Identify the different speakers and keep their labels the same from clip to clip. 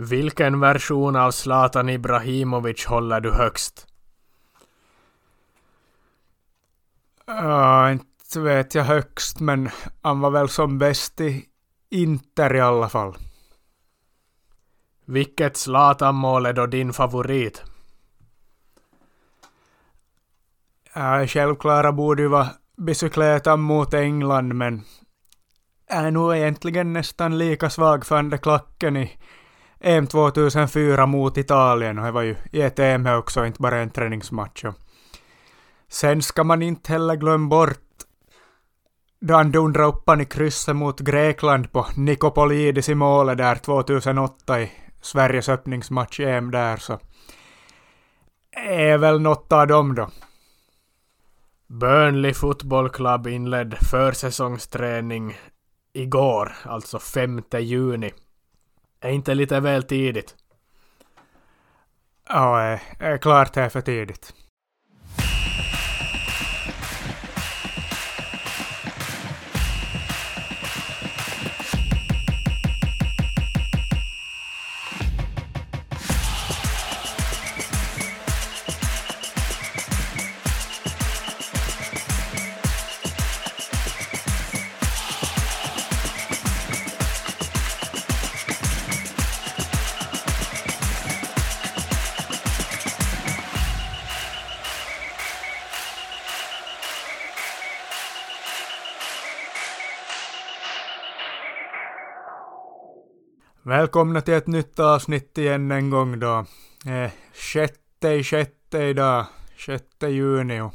Speaker 1: Vilken version av Zlatan Ibrahimovic håller du högst?
Speaker 2: Ja, inte vet jag högst, men han var väl som bäst i Inter i alla fall.
Speaker 1: Vilket Zlatan-mål är då din favorit?
Speaker 2: Ja, självklara borde ju vara bicykletan mot England, men är nog egentligen nästan lika svag för där klacken i EM 2004 mot Italien och det var ju i ett EM också, inte bara en träningsmatch. Sen ska man inte heller glömma bort då han dundrade upp han i krysset mot Grekland på Nikopolidis i målet där 2008 i Sveriges öppningsmatch i EM där så är väl något av dem då.
Speaker 1: Burnley Football Club inledde försäsongsträning igår, alltså 5 juni. Är inte lite väl tidigt?
Speaker 2: Ja, är, klart det är för tidigt. Välkomna till ett nytt avsnitt igen en gång då. Eh, sjätte i sjätte idag, sjätte juni.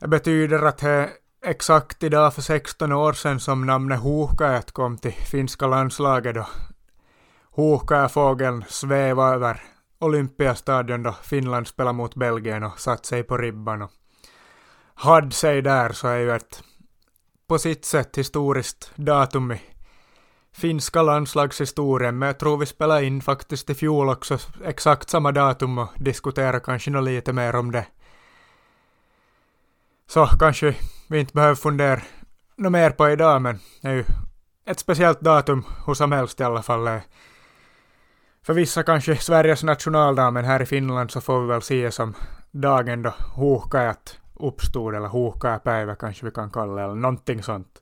Speaker 2: Det betyder att det är exakt idag för 16 år sedan som namnet Huuhkajat kom till finska landslaget då Huuhkajafågeln svävade över Olympiastadion då Finland spelade mot Belgien och satt sig på ribban och hade sig där så är ju ett på sitt sätt historiskt datum i finska landslagshistorien, men jag tror vi spelade in faktiskt i fjol också exakt samma datum och diskuterade kanske något lite mer om det. Så kanske vi inte behöver fundera något mer på idag, men det är ju ett speciellt datum hur som helst i alla fall. För vissa kanske Sveriges nationaldag, men här i Finland så får vi väl se som dagen då Huuhkajat uppstod, eller Huuhkajapäivä kanske vi kan kalla det, eller någonting sånt.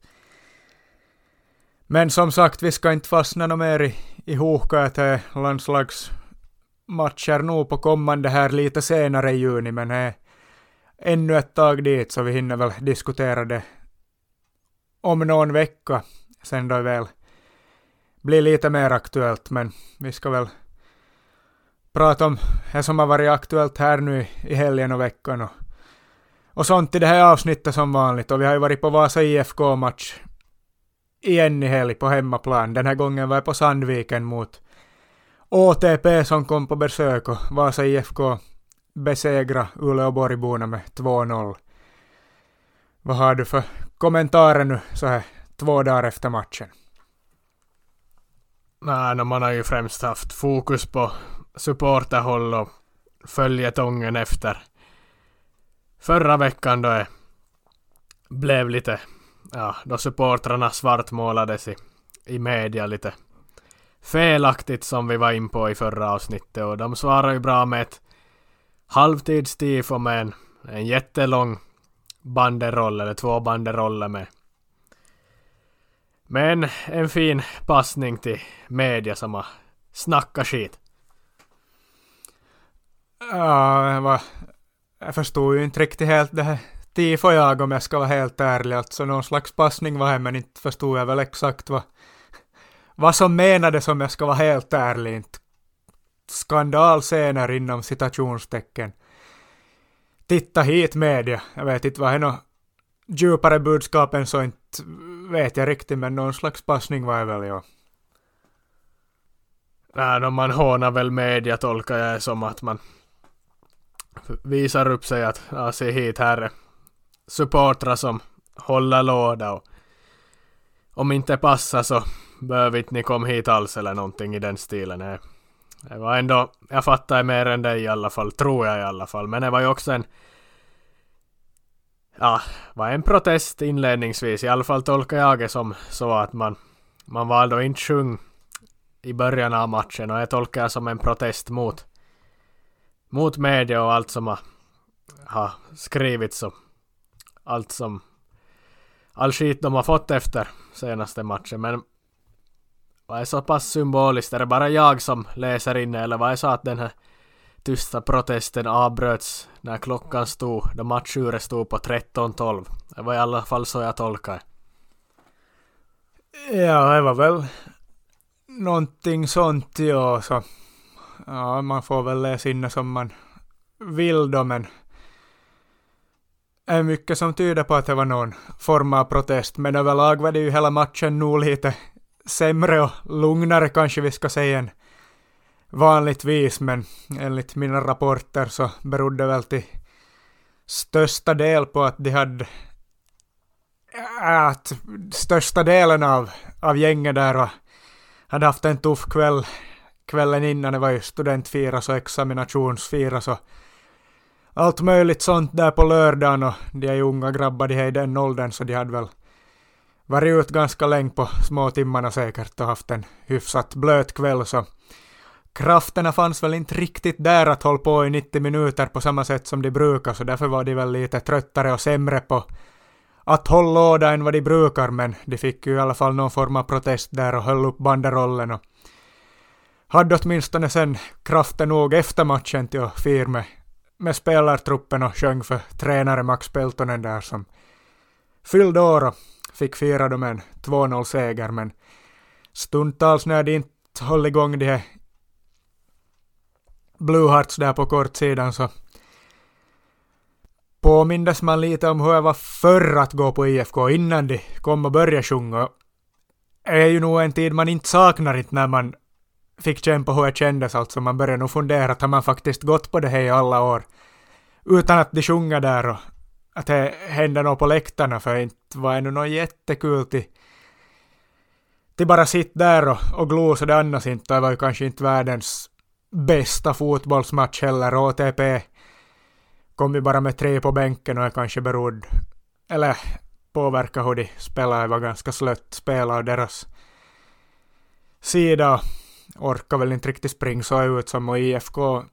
Speaker 2: Men som sagt, vi ska inte fastna något mer i, i Hoka till landslagsmatcher nu på kommande här lite senare i juni, men det är ännu ett tag dit så vi hinner väl diskutera det om någon vecka sen då väl blir lite mer aktuellt, men vi ska väl prata om det som har varit aktuellt här nu i helgen och veckan och, och sånt i det här avsnittet som vanligt. Och vi har ju varit på Vasa IFK-match igen i helg på hemmaplan. Den här gången var jag på Sandviken mot ATP som kom på besök och Vasa IFK besegra Uleåborgborna med 2-0. Vad har du för kommentarer nu så här två dagar efter matchen?
Speaker 1: Nej, no, man har ju främst haft fokus på supporterhåll och följetongen efter förra veckan då det blev lite ja, då supportrarna svartmålades i, i media lite felaktigt som vi var in på i förra avsnittet och de svarar ju bra med ett halvtidstifo med en, en jättelång banderoll eller två banderoller med men en fin passning till media som har snackat skit.
Speaker 2: Ja, jag, var, jag förstod ju inte riktigt helt det här tifo jag om jag ska vara helt ärlig. Alltså någon slags passning var det, men inte förstod jag väl exakt vad, vad som menades om jag ska vara helt ärlig. Inte skandalscener inom citationstecken. Titta hit media. Jag vet inte vad det är något djupare budskap än så inte vet jag riktigt, men någon slags passning var det väl, ja.
Speaker 1: Nej, man hånar väl media tolkar jag som att man visar upp sig att ja, se hit här är supportrar som håller låda och om inte passar så behöver inte ni komma hit alls eller någonting i den stilen. Det var ändå, jag fattar mer än dig i alla fall, tror jag i alla fall. Men det var ju också en ja, var en protest inledningsvis. I alla fall tolkar jag det som så att man, man valde att inte sjunga i början av matchen och jag tolkar det som en protest mot, mot media och allt som har, har skrivits och allt som all skit de har fått efter senaste matchen. Men vad är så pass symboliskt? Är det bara jag som läser in eller vad är så att den här tysta protesten avbröts när klockan stod, då matchuret stod på 13.12. Det var i alla fall så jag tolkar
Speaker 2: Ja, det var väl någonting sånt ja, så ja, man får väl läsa in det som man vill då, men är mycket som tyder på att det var någon form av protest, men överlag var det ju hela matchen nog lite sämre och lugnare kanske vi ska säga än vanligtvis, men enligt mina rapporter så berodde det väl till största del på att de hade äh, att största delen av, av gänget där och hade haft en tuff kväll kvällen innan, det var ju studentfiras och examinationsfiras och allt möjligt sånt där på lördagen och de är ju unga grabbar, de är i den åldern så de hade väl varit ut ganska länge på små timmarna säkert och haft en hyfsat blöt kväll så krafterna fanns väl inte riktigt där att hålla på i 90 minuter på samma sätt som de brukar så därför var de väl lite tröttare och sämre på att hålla låda än vad de brukar men de fick ju i alla fall någon form av protest där och höll upp banderollen och hade åtminstone sen kraften nog efter matchen till att fira med, med spelartruppen och sjöng för tränare Max Peltonen där som fyllde år och fick fira dem en 2-0-seger men stundtals när de inte höll igång de här Blue Hearts där på kortsidan så påmindes man lite om hur det var förr att gå på IFK innan de kom och började sjunga. Det är ju nog en tid man inte saknar inte när man fick kämpa hur det kändes alltså. Man började nog fundera har man faktiskt gått på det här i alla år utan att de sjunger där och att det hände något på läktarna för inte var det något jättekul till till bara sitta där och, och glo så det annars inte. Det var ju kanske inte världens bästa fotbollsmatch heller. ATP kom ju bara med tre på bänken och är kanske berodd, eller påverkar hur de spelar. Det var ganska slött spel av deras sida. Orkar väl inte riktigt springa så ut som och IFK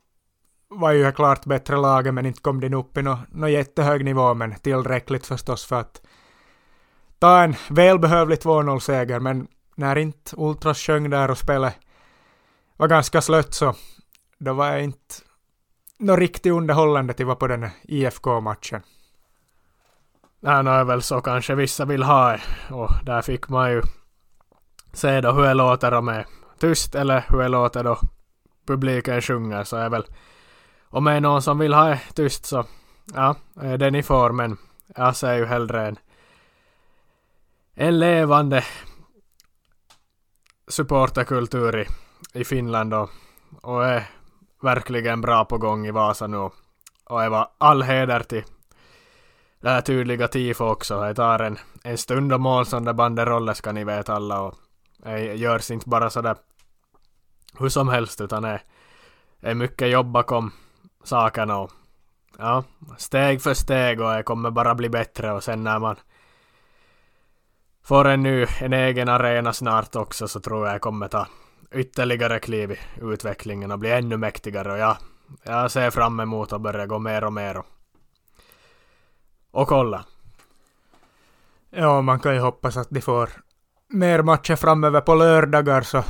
Speaker 2: var ju klart bättre laget men inte kom den upp i någon no jättehög nivå men tillräckligt förstås för att ta en välbehövlig 2-0-seger men när inte Ultras sjöng där och spelet var ganska slött så då var jag inte något riktigt underhållande till var på den IFK-matchen.
Speaker 1: Nej, no, är väl så kanske vissa vill ha och där fick man ju se då hur det låter och med tyst eller hur det låter då publiken sjunger så är väl om det är någon som vill ha det tyst så ja, eh, det ni får men jag ser ju hellre en en levande supporterkultur i, i Finland och, och är verkligen bra på gång i Vasa nu. Och det var all heder till det här tydliga tifo också. Det tar en, en stund och mål där banderoller ska ni veta alla och det görs inte bara sådär hur som helst utan det är mycket jobb bakom sakerna och ja, steg för steg och det kommer bara bli bättre och sen när man får en ny, en egen arena snart också så tror jag det kommer ta ytterligare kliv i utvecklingen och bli ännu mäktigare och jag, jag ser fram emot att börja gå mer och mer och, och kolla.
Speaker 2: Ja, man kan ju hoppas att de får mer matcher framöver på lördagar så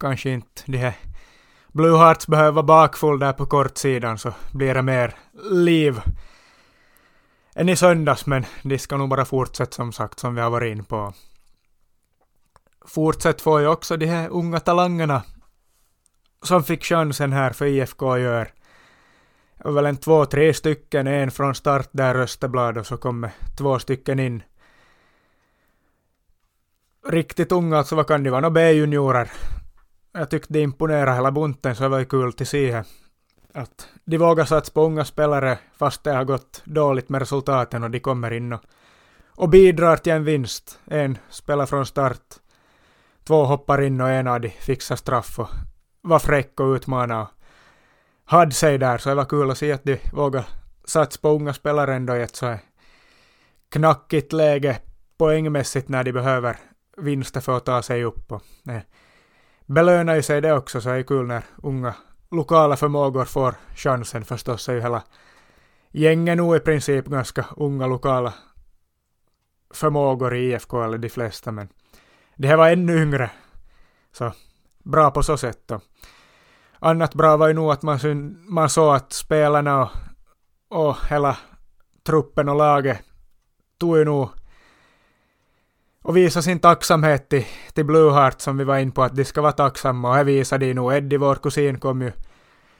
Speaker 2: kanske inte de här Blue Hearts behöver vara bakfull där på kortsidan så blir det mer liv än i söndags men de ska nog bara fortsätta som sagt som vi har varit in på fortsätt får ju också de här unga talangerna som fick chansen här för IFK gör. Det var väl en två, tre stycken, en från start där Österblad och så kommer två stycken in. Riktigt unga, alltså vad kan det vara, några B-juniorer. Jag tyckte det imponerade hela bunten så det var ju kul till se att de vågar satsa på unga spelare fast det har gått dåligt med resultaten och de kommer in och, och bidrar till en vinst. En spelar från start Två hoppar in och en av de fixar straff och var fräck och utmanade och hade sig där, så det var kul att se att de vågade satsa på unga spelare ändå i ett så knackigt läge poängmässigt när de behöver vinster för att ta sig upp. Och, nej, belönar ju sig det också, så är det kul när unga lokala förmågor får chansen förstås, är ju hela gängen nog i princip ganska unga lokala förmågor i IFK, eller de flesta, men det här var ännu yngre. Så bra på så sätt då. Annat bra var ju nog att man, man såg att spelarna och, och hela truppen och laget tog ju nog och visa sin tacksamhet till, till Blueheart som vi var in på att de ska vara tacksamma och här visade de nog. Eddie, vår kusin, kom ju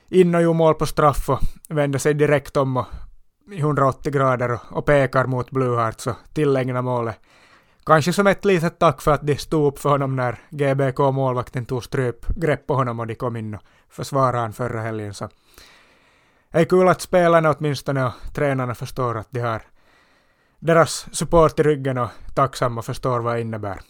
Speaker 2: in och gjorde mål på straff och vände sig direkt om och i 180 grader och, och pekar mot Blueheart och så tillägna målet. Kanske som ett litet tack för att de stod upp för honom när GBK-målvakten tog strypgrepp på honom och de kom in och försvarade honom förra helgen. Så det är kul att spelarna åtminstone och tränarna förstår att de har deras support i ryggen och tacksamma förstår vad det innebär.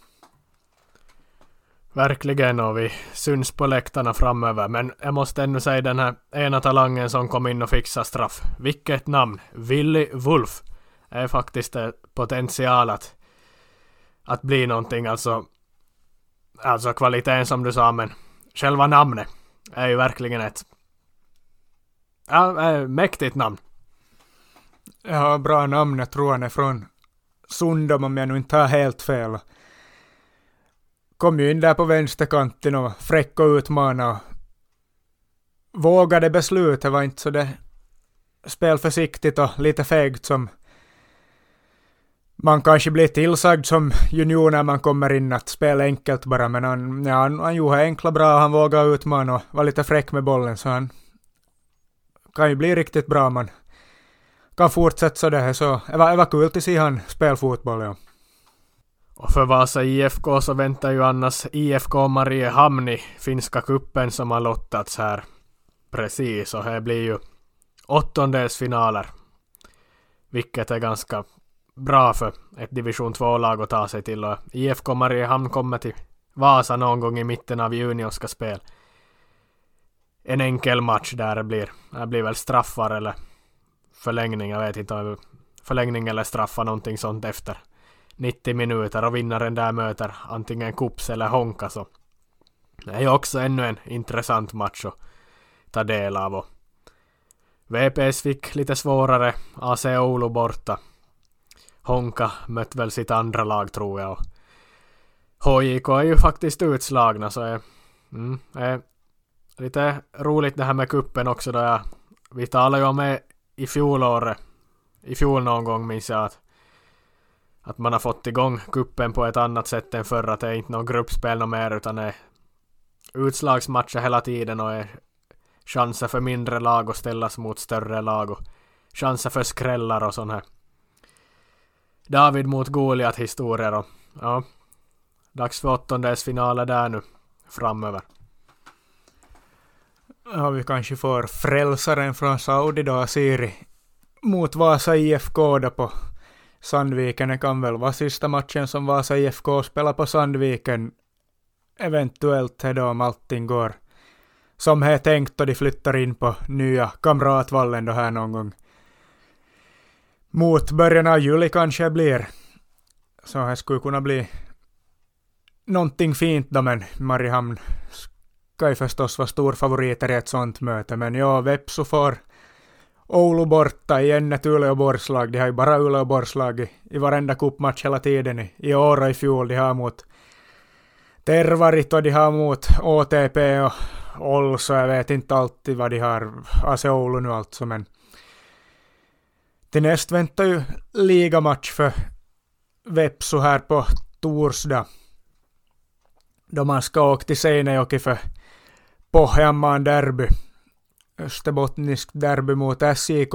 Speaker 1: Verkligen och vi syns på läktarna framöver men jag måste ännu säga den här ena talangen som kom in och fixade straff. Vilket namn! Willy Wolf är faktiskt potential att, att bli någonting alltså. Alltså kvaliteten som du sa men själva namnet är ju verkligen ett ja, eh, mäktigt namn.
Speaker 2: Jag har bra namn, jag tror han är från Sundom om jag nu inte har helt fel. Kom ju in där på vänsterkanten och fräck och utmana och vågade beslut. Det var inte så det spelförsiktigt och lite fegt som man kanske blir tillsagd som junior när man kommer in att spela enkelt bara, men han, ja, han, han gjorde enkla bra, han vågade utmana och var lite fräck med bollen, så han kan ju bli riktigt bra man kan fortsätta sådär, så det var, det var kul att se han spela fotboll, ja.
Speaker 1: Och för Vasa IFK så väntar ju annars IFK Mariehamn i finska kuppen som har lottats här. Precis, och det blir ju åttondelsfinaler. Vilket är ganska bra för ett division 2-lag att ta sig till. Och IFK Mariehamn kommer till Vasa någon gång i mitten av juni och ska spela en enkel match där det blir. Det blir väl straffar eller förlängning. Jag vet inte om förlängning eller straffar någonting sånt efter 90 minuter och vinnaren där möter antingen Kups eller Honka så det är ju också ännu en intressant match att ta del av. Och VPS fick lite svårare, AC Oulu borta. Honka mötte väl sitt andra lag tror jag. Och HJK är ju faktiskt utslagna så är, mm, är lite roligt det här med kuppen också då jag, vi talade ju om i fjolåret, i fjol någon gång minns jag att att man har fått igång kuppen på ett annat sätt än förr. Att det är inte något gruppspel något mer utan det är utslagsmatcher hela tiden och är chanser för mindre lag att ställas mot större lag och chanser för skrällar och sånt här. David mot Goliat historier och ja. Dags för åttondelsfinaler där nu framöver
Speaker 2: har vi kanske får frälsaren från Saudi då, Siri, mot Vasa IFK då på Sandviken. Det kan väl vara sista matchen som Vasa IFK spelar på Sandviken. Eventuellt då om allting går som det är tänkt och de flyttar in på nya Kamratvallen då här någon gång. Mot början av juli kanske blir. Så här skulle kunna bli någonting fint då men Mariehamn Pekka ju förstås vara storfavoriter i ett sånt möte men ja, Vepsu får Oulu borta igen ett Uleåborgslag. De har ju bara Uleåborgslag i, i varenda cupmatch hela tiden i, i år och i fjol. De har mot Tervarit och de har mot ÅTP och Olso. Jag vet inte alltid vad de har. AC Oulu nu alltså men till näst väntar ju ligamatch för Vepsu här på torsdag. Då man ska åka till Seinejoki för Pohjanmaan derby. Österbottnisk derby mot SJK.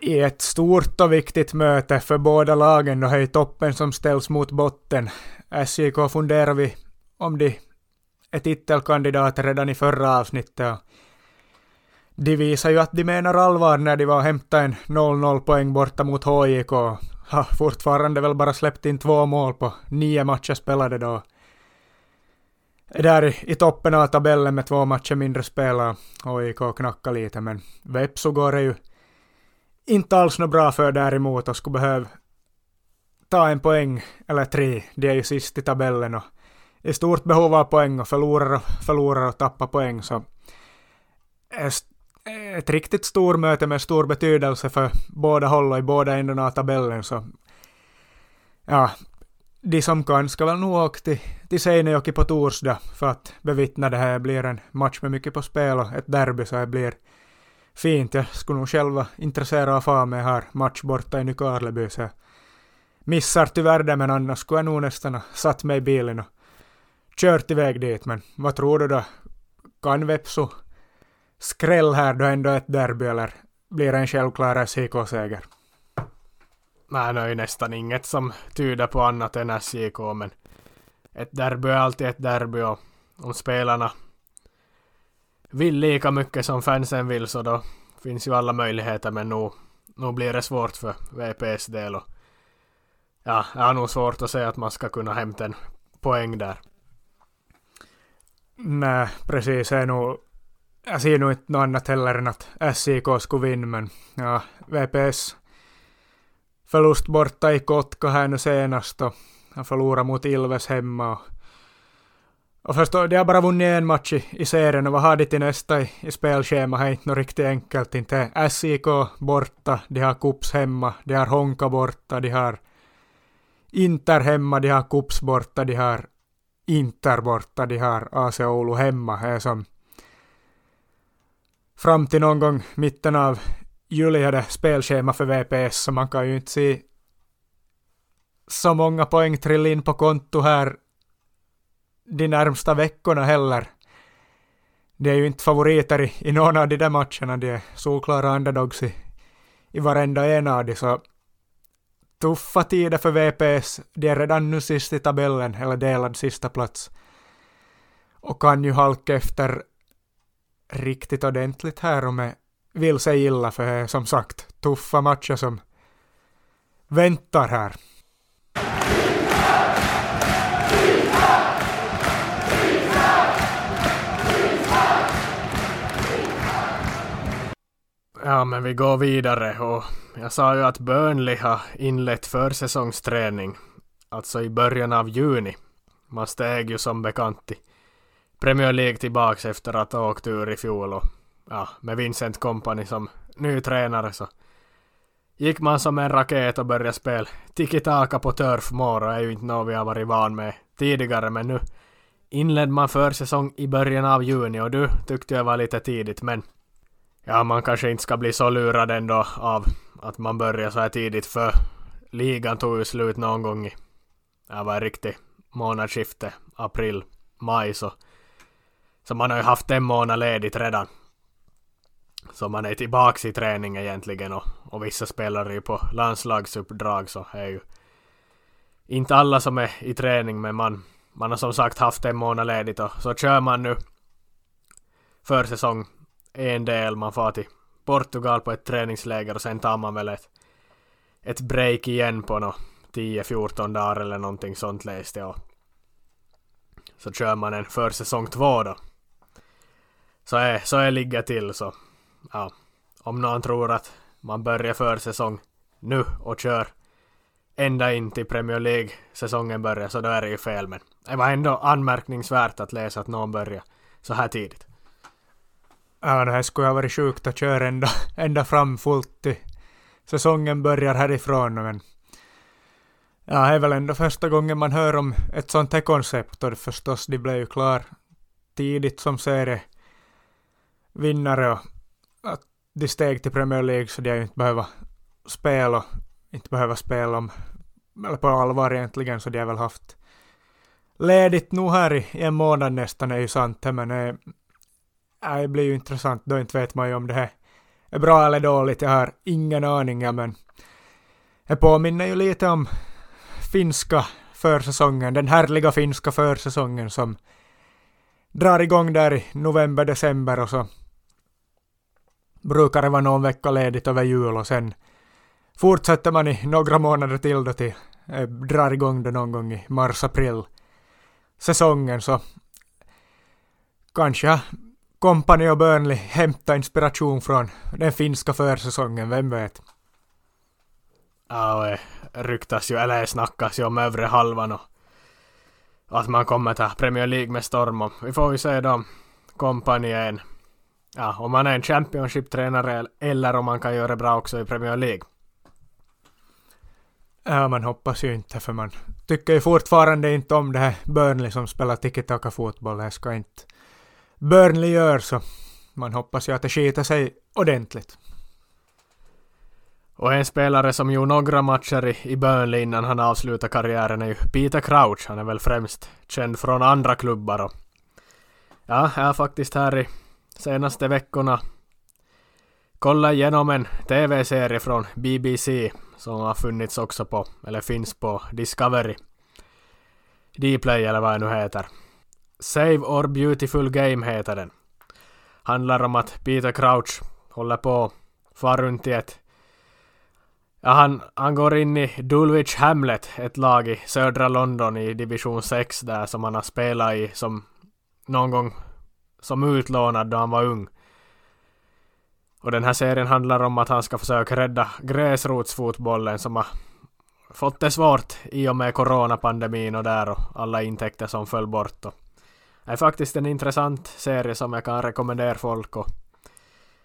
Speaker 2: I ett stort och viktigt möte för båda lagen då det är toppen som ställs mot botten. SJK funderar vi om de är titelkandidater redan i förra avsnittet. De visar ju att de menar allvar när de var och hämtade en 0-0 poäng borta mot HJK. Har fortfarande väl bara släppt in två mål på nio matcher spelade då är där i toppen av tabellen med två matcher mindre spelare. AIK knackar lite, men Vepsu går det ju inte alls något bra för däremot och skulle behöva ta en poäng eller tre. De är ju sist i tabellen och i stort behov av poäng och förlorar och förlorar och tappar poäng så ett riktigt stormöte med stor betydelse för båda håll och i båda ändarna av tabellen så ja, de som kan ska väl nog åka till, till Seinejoki på torsdag för att bevittna det här Det blir en match med mycket på spel och ett derby så det blir fint. Jag skulle nog själv vara intresserad av att få med här match borta i Nykarleby så jag missar tyvärr det men annars skulle jag nog nästan ha satt mig i bilen och kört iväg dit men vad tror du då? Kan Vepsu skräll här då ändå ett derby eller blir det en självklar SJK-seger?
Speaker 1: Nej, det är ju nästan inget som tyder på annat än SJK, men ett derby är alltid ett derby och om spelarna vill lika mycket som fansen vill så då finns ju alla möjligheter men nog, nog blir det svårt för VPs del och ja, jag har nog svårt att säga att man ska kunna hämta en poäng där.
Speaker 2: Nej, precis. Jag, nog, jag ser nog inte något annat heller än att SIK skulle vinna, men ja, VPS förlust borta i Kotka här nu senast och han förlorade mot Ilves hemma. Och, och förstå, de har bara vunnit en match i, i serien och vad har de till nästa i, i spelschema? Det är inte något riktigt enkelt. Inte SIK borta, de har Kups hemma, de har Honka borta, de har Inter hemma, de har Kups borta, de har Inter borta, de har AC Oulu hemma. Det är som fram till någon gång mitten av juli hade spelschema för VPS så man kan ju inte se så många poäng trilla in på konto här de närmsta veckorna heller. De är ju inte favoriter i, i någon av de där matcherna, de är solklara underdogs i, i varenda en av de, så tuffa tider för VPS. De är redan nu sist i tabellen, eller delad sista plats. Och kan ju halka efter riktigt ordentligt här om jag vill sig illa för som sagt tuffa matcher som väntar här.
Speaker 1: Ja, men vi går vidare och jag sa ju att Burnley har inlett försäsongsträning, alltså i början av juni. Man steg ju som bekant i Premier League tillbaks efter att ha åkt ur i fjol och ja, med Vincent Company som ny tränare så gick man som en raket och började spela. Tiki-taka på Turf och är ju inte något vi har varit van med tidigare men nu inledde man försäsong i början av juni och du tyckte jag var lite tidigt men ja, man kanske inte ska bli så lurad ändå av att man börjar så här tidigt för ligan tog ju slut någon gång i, ja var riktigt månadsskifte, april, maj så så man har ju haft en månad ledigt redan så man är tillbaks i träning egentligen och, och vissa spelare är ju på landslagsuppdrag så är ju inte alla som är i träning men man, man har som sagt haft en månad ledigt och så kör man nu försäsong en del, man får till Portugal på ett träningsläger och sen tar man väl ett, ett break igen på nå 10-14 dagar eller någonting sånt läste jag. Så kör man en försäsong två då. Så är, så är ligga till så ja, om någon tror att man börjar försäsong nu och kör ända in till Premier League-säsongen börjar så då är det ju fel men det var ändå anmärkningsvärt att läsa att någon börjar så här tidigt.
Speaker 2: Ja, det här skulle ha varit sjukt att köra ända, ända fram fullt till säsongen börjar härifrån men ja, det är väl ändå första gången man hör om ett sånt här koncept och förstås de blev ju klar tidigt som serie vinnare och att de steg till Premier League så de inte behöver spela, inte behöver spela om, eller på allvar egentligen, så de har väl haft ledigt nu här i en månad nästan är ju sant, men äh, det blir ju intressant, då inte vet man ju om det här är bra eller dåligt, jag har ingen aning, men det påminner ju lite om finska försäsongen, den härliga finska försäsongen som drar igång där i november, december och så brukar det vara någon vecka ledigt över jul och sen fortsätter man i några månader till då till eh, drar igång det någon gång i mars-april säsongen så kanske Company och Burnley hämtar inspiration från den finska försäsongen, vem vet?
Speaker 1: Ja, det eh, ryktas ju, eller snackas ju om övre halvan och att man kommer ta Premier League med storm och vi får ju se då kompani en ja, om man är en Championship-tränare eller om man kan göra det bra också i Premier League.
Speaker 2: Ja, man hoppas ju inte för man tycker ju fortfarande inte om det här Burnley som spelar tiki-taka fotboll. Det ska inte Burnley göra så man hoppas ju att det skiter sig ordentligt.
Speaker 1: Och en spelare som gjorde några matcher i, i Burnley innan han avslutade karriären är ju Peter Crouch. Han är väl främst känd från andra klubbar och ja, jag faktiskt här i senaste veckorna kollat igenom en TV-serie från BBC som har funnits också på, eller finns på Discovery. Dplay eller vad det nu heter. Save or Beautiful Game heter den. Handlar om att Peter Crouch håller på far runt i ett Ja, han, han går in i Dulwich Hamlet, ett lag i södra London i division 6 där som han har spelat i som någon gång som utlånad då han var ung. Och den här serien handlar om att han ska försöka rädda gräsrotsfotbollen som har fått det svårt i och med coronapandemin och där och alla intäkter som föll bort. Och det är faktiskt en intressant serie som jag kan rekommendera folk och,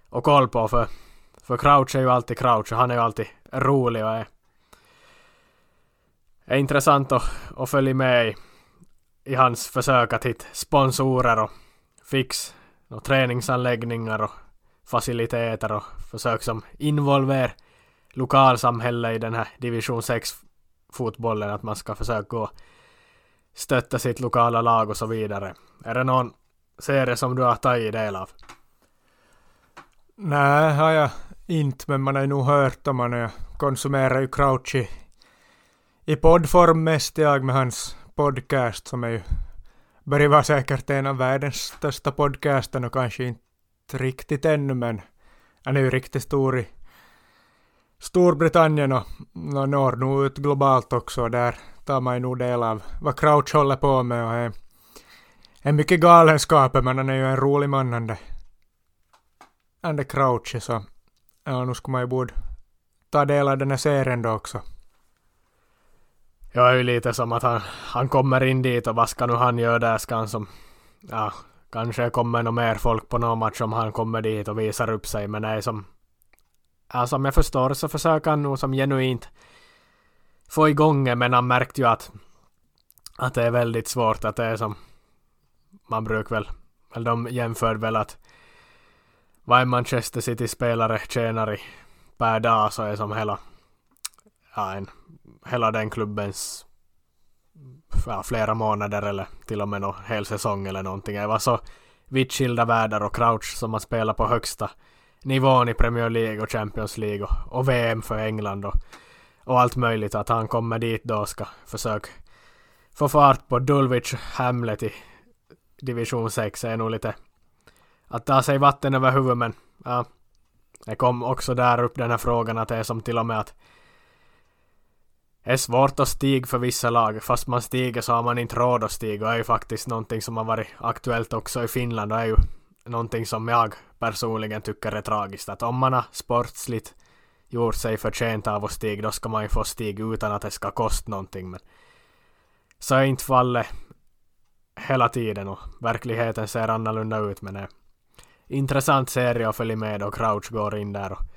Speaker 1: och koll på för, för Crouch är ju alltid Crouch och han är ju alltid rolig och är, är intressant att, att följa med i, i hans försök att hitta sponsorer och fix och träningsanläggningar och faciliteter och försök som involverar lokalsamhället i den här division 6 fotbollen att man ska försöka gå stötta sitt lokala lag och så vidare. Är det någon serie som du har tagit del av?
Speaker 2: Nej, har jag inte, men man har ju nog hört om man konsumerar ju Crouchy i poddform mest jag med hans podcast som är ju börjar vara säkert en av världens största podcasten och kanske inte riktigt ännu men är ju riktigt stor i Storbritannien och, och når nog ut globalt också. Där tar man ju nog del av vad Crouch håller på med och är, är mycket galenskaper men han är ju en rolig man han det Crouch så ja, nu skulle man ju borde ta del av den här serien då också.
Speaker 1: Jag är ju lite som att han, han kommer in dit och vad ska nu han göra där? Ska han som... Ja, kanske kommer nog mer folk på någon match om han kommer dit och visar upp sig. Men det är som... Ja, som jag förstår så försöker han nog som genuint få igång det. Men han märkte ju att... Att det är väldigt svårt. Att det är som... Man brukar väl... Eller de jämför väl att... Vad en Manchester City-spelare tjänar i per dag så är som hela... Ja, en hela den klubbens ja, flera månader eller till och med någon hel säsong eller någonting. Det var så vitt skilda världar och Crouch som man spelar på högsta nivån i Premier League och Champions League och, och VM för England och, och allt möjligt. Att han kommer dit då och ska försöka få fart på Dulwich Hamlet i division 6 är nog lite att ta sig vatten över huvudet men ja, det kom också där upp den här frågan att det är som till och med att det är svårt att stiga för vissa lag. Fast man stiger så har man inte råd att stiga. Det är ju faktiskt någonting som har varit aktuellt också i Finland. Det är ju någonting som jag personligen tycker är tragiskt. Att om man har sportsligt gjort sig förtjänt av att stiga, då ska man ju få stiga utan att det ska kosta någonting. Men så är inte fallet hela tiden och verkligheten ser annorlunda ut. Men det är intressant serie att följa med och Crouch går in där och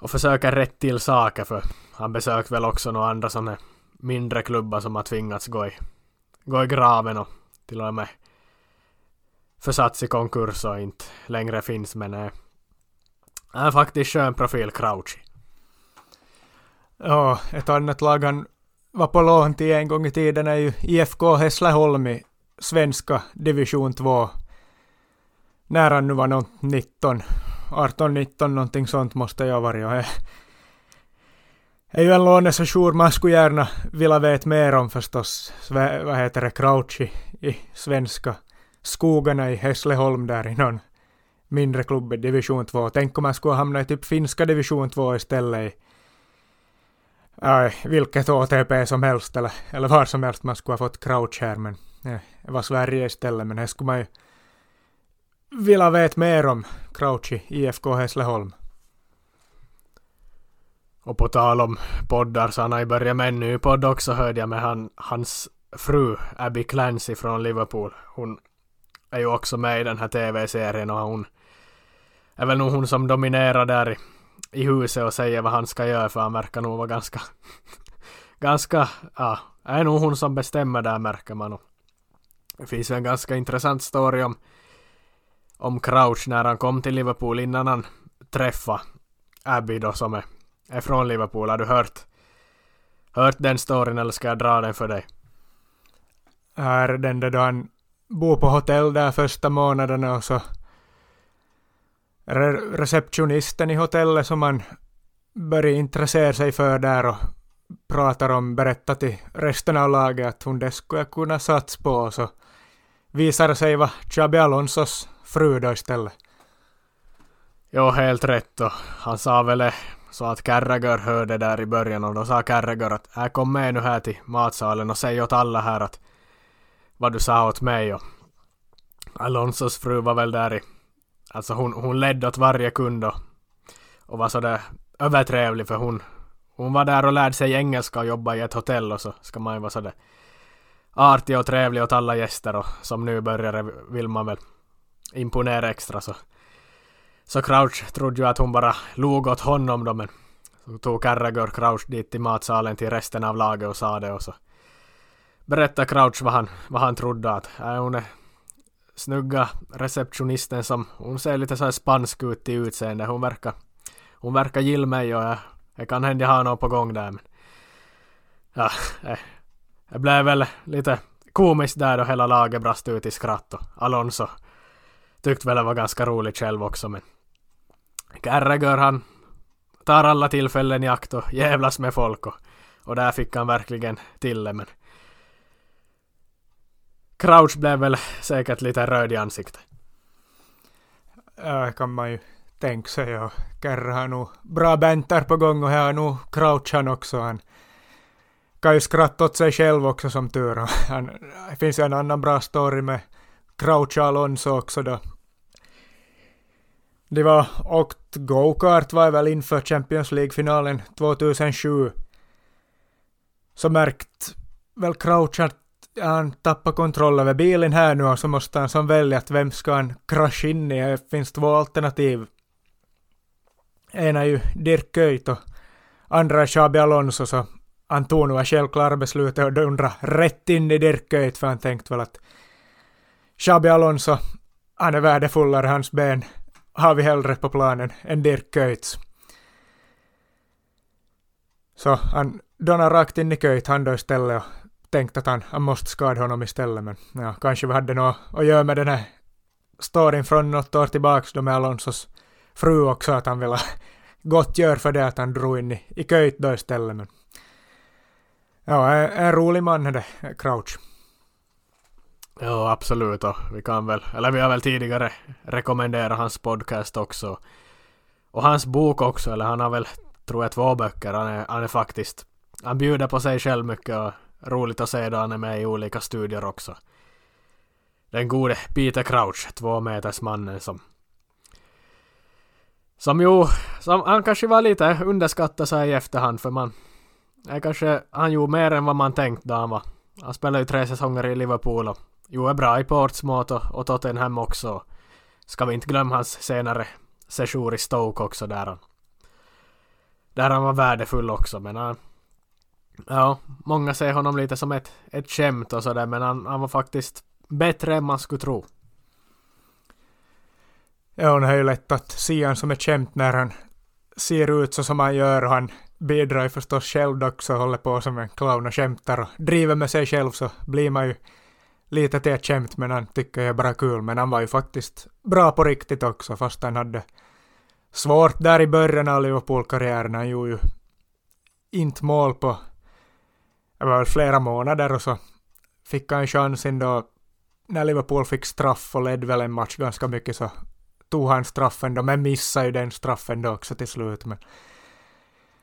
Speaker 1: och försöker rätt till saker för han besökt väl också några andra sådana mindre klubbar som har tvingats gå i, gå i graven och till och med försatts i konkurs och inte längre finns men är, är faktiskt skön profil Crouchy.
Speaker 2: Ja, ett annat lag han var på lån till en gång i tiden är ju IFK Hässleholm i svenska division 2. När han nu var något 19 18-19 någonting sånt måste jag vara. Jag är, är ju en lånesession man skulle gärna vilja veta mer om förstås. Vad heter det, Crouchy i, svenska skogarna i Hässleholm där i någon mindre klubb i division 2. Tänk om man skulle hamna i typ finska division 2 istället i Aj, vilket ATP som helst eller, eller var som helst man skulle ha fått Crouch här men det var Sverige istället men det skulle man ju vilja veta mer om Crouchy IFK Hässleholm.
Speaker 1: Och på tal om poddar så han har ju börjat med en ny podd också hörde jag med han, hans fru Abby Clancy från Liverpool. Hon är ju också med i den här tv-serien och hon är väl nog hon som dominerar där i, i huset och säger vad han ska göra för han verkar nog vara ganska ganska, ja, är nog hon som bestämmer där märker man. Och det finns ju en ganska intressant story om om Crouch när han kom till Liverpool innan han träffade Abby då som är, är från Liverpool. Har du hört, hört den storyn eller ska jag dra den för dig?
Speaker 2: Är den där då han bor på hotell där första månaderna och så re receptionisten i hotellet som man börjar intressera sig för där och pratar om, berättar till resten av laget att hon det skulle jag kunna satsa på och så visar det sig vara Xabi Alonsos fru då istället.
Speaker 1: Jo, helt rätt och han sa väl det så att Carragher hörde där i början och då sa Carragher att här kom med nu här till matsalen och säg åt alla här att vad du sa åt mig och Alonsos fru var väl där i alltså hon, hon ledde åt varje kund och, och var sådär övertrevlig för hon hon var där och lärde sig engelska och jobbade i ett hotell och så ska man ju vara sådär artig och trevlig åt alla gäster och som nybörjare vill man väl imponera extra så. Så Crouch trodde ju att hon bara log åt honom då men så tog Carragher Crouch dit till matsalen till resten av laget och sa det och så berättade Crouch vad han, vad han trodde att äh, hon är snygga receptionisten som hon ser lite så här spansk ut i utseende. Hon verkar hon verkar gilla mig och äh, jag, jag kan hända ha något på gång där men ja, äh, det blev väl lite komiskt där då hela laget brast ut i skratt och Alonso tyckte väl det var ganska roligt själv också men Carragher han tar alla tillfällen i akt och jävlas med folk och, och där fick han verkligen till det men Crouch blev väl säkert lite röd i ansiktet.
Speaker 2: Ja, kan man ju tänka sig och Kerr har nog bra banter på gång och här har nog Crouch han också. Han kan ju skratta åt sig själv också som tur han, Det finns ju en annan bra story med Crouch Alonso också då det var åkt go-kart var väl inför Champions League-finalen 2007. Så märkt väl Crouch att han tappar kontroll över bilen här nu och så måste han som välja att vem ska han krascha in i. Det finns två alternativ. Ena är ju Dirk Kuyt och andra är Xabi Alonso så han tog nog självklara beslutet och dundra rätt in i Dirk Kuyt för han tänkte väl att Xabi Alonso han är värdefullare, hans ben har vi hellre på planen än Dirk köits. Så han donade rakt in i köit han då istället och tänkte att han, han måste skada honom istället men ja, kanske vi hade något att göra med den här storyn från något år tillbaks då med Alonsos fru också att han ville gottgöra för det att han drog in i, i Kuyt då istället men ja, en, en rolig man är det, Crouch.
Speaker 1: Ja, absolut. Och vi kan väl, eller vi har väl tidigare rekommenderat hans podcast också. Och hans bok också, eller han har väl, tror jag, två böcker. Han är, han är faktiskt, han bjuder på sig själv mycket och roligt att se då han är med i olika studier också. Den gode Peter Crouch, två meters mannen som som ju, som, han kanske var lite underskattad sig i efterhand för man, är kanske, han gjorde mer än vad man tänkt då han var, han spelade ju tre säsonger i Liverpool och Jo, är bra i Portsmouth och, och Tottenham också. Ska vi inte glömma hans senare sejour i Stoke också där han... Där han var värdefull också men han... Ja, många ser honom lite som ett, ett skämt och sådär men han, han var faktiskt bättre än man skulle tro.
Speaker 2: Ja, det har ju lätt att se honom som ett skämt när han ser ut så som han gör och han bidrar ju förstås själv också, håller på som en clown och skämtar och driver med sig själv så blir man ju lite till ett skämt men han tycker jag är bara kul. Men han var ju faktiskt bra på riktigt också fast han hade svårt där i början av Liverpool-karriären. Han gjorde ju inte mål på det var väl flera månader och så fick han chansen då när Liverpool fick straff och ledde väl en match ganska mycket så tog han straffen då, men missade ju den straffen då också till slut. Men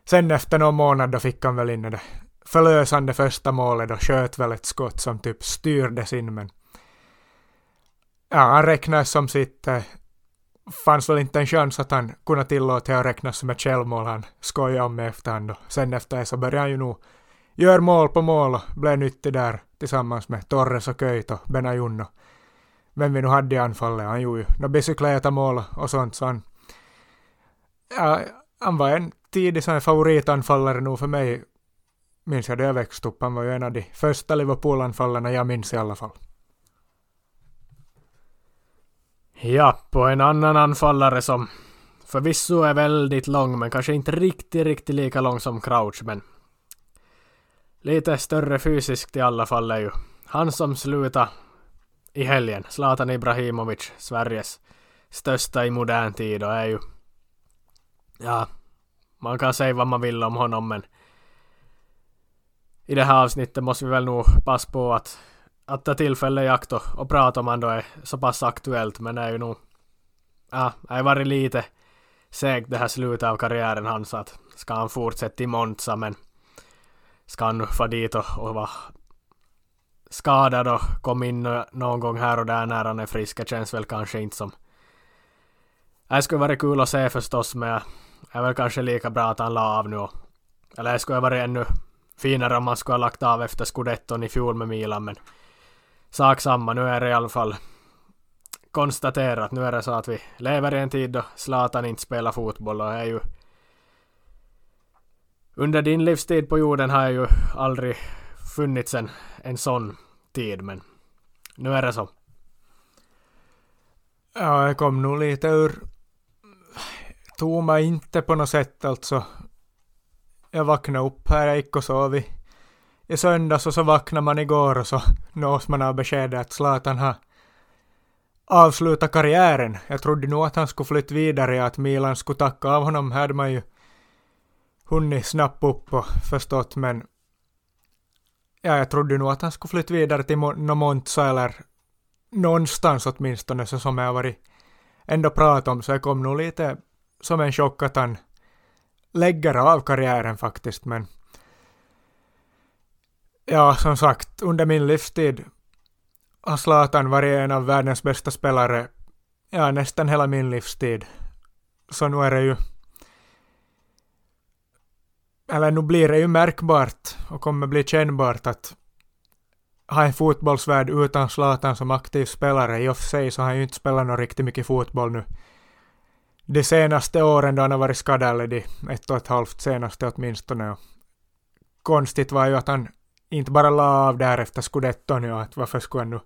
Speaker 2: sen efter någon månad då fick han väl in det förlösande första målet och sköt väl ett skott som typ styrdes in men ja, han räknas som sitt eh, fanns väl inte en chans att han kunde tillåta att räknas som ett självmål han skojade om i efterhand och sen efter det så började han ju nog gör mål på mål och blev nyttig där tillsammans med Torres och Köjt och Benajuno. Vem vi nu hade i anfallet, han gjorde ju några bicyklettamål och sånt så han, ja, han var en tidig sån favoritanfallare nog för mig. Minns jag det jag växte upp, han var ju en av de första Liverpool-anfallarna jag minns i alla fall.
Speaker 1: Ja, på en annan anfallare som förvisso är väldigt lång men kanske inte riktigt, riktigt lika lång som Crouch men lite större fysiskt i alla fall är ju han som slutade i helgen, Zlatan Ibrahimovic, Sveriges största i modern tid och är ju ja, man kan säga vad man vill om honom men i det här avsnittet måste vi väl nog passa på att att ta tillfälle i akt och, och prata om han då är så pass aktuellt men det är ju nog ja, det har varit lite segt det här slutet av karriären han så att ska han fortsätta i Monza men ska han nu få dit och, och vara skadad och komma in någon gång här och där när han är frisk. Det känns väl kanske inte som... Det skulle varit kul att se förstås men det är väl kanske lika bra att han la av nu. Eller det skulle varit ännu finare om man skulle ha lagt av efter scudetton i fjol med Milan men sak samma. Nu är det i alla fall konstaterat. Nu är det så att vi lever i en tid då Zlatan inte spelar fotboll och är ju under din livstid på jorden har ju aldrig funnits en, en sån tid men nu är det så.
Speaker 2: Ja, jag kom nog lite ur tomma inte på något sätt alltså. Jag vaknade upp här, jag gick och sov i, i söndags och så vaknade man igår och så nås man av beskedet att Zlatan har avslutat karriären. Jag trodde nog att han skulle flytta vidare och att Milan skulle tacka av honom. Här hade man ju hunnit snappa upp och förstått men ja, jag trodde nog att han skulle flytta vidare till Monza eller någonstans åtminstone så som jag varit ändå pratat om så jag kom nog lite som en chock att han lägger av karriären faktiskt men ja som sagt under min livstid har Zlatan varit en av världens bästa spelare ja nästan hela min livstid så nu är det ju eller nu blir det ju märkbart och kommer bli kännbart att ha en fotbollsvärld utan Zlatan som aktiv spelare. I och för sig så har han ju inte spelat något riktigt mycket fotboll nu. De senaste åren då han har varit skadad, eller de ett och ett halvt senaste åtminstone. Och konstigt var ju att han inte bara la av där efter scudetton ja, att varför skulle han nu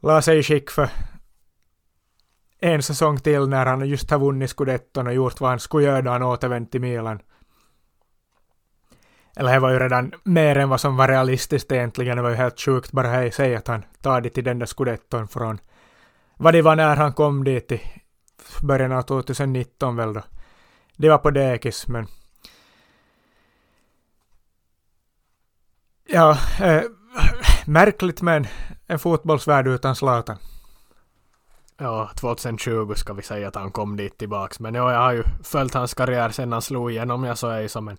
Speaker 2: la sig i skick för en säsong till när han just har vunnit scudetton och gjort vad han skulle göra då han återvänt till Milan. Eller det var ju redan mer än vad som var realistiskt egentligen. Det var ju helt sjukt bara här i sig att han tar det till den där scudetton från vad det var när han kom dit i början av 2019 väl då. Det var på dekis men Ja, eh, märkligt med en, fotbollsvärld utan Zlatan.
Speaker 1: Ja, 2020 ska vi säga att han kom dit tillbaks. Men ja, jag har ju följt hans karriär sedan han slog igenom. Jag så är ju som en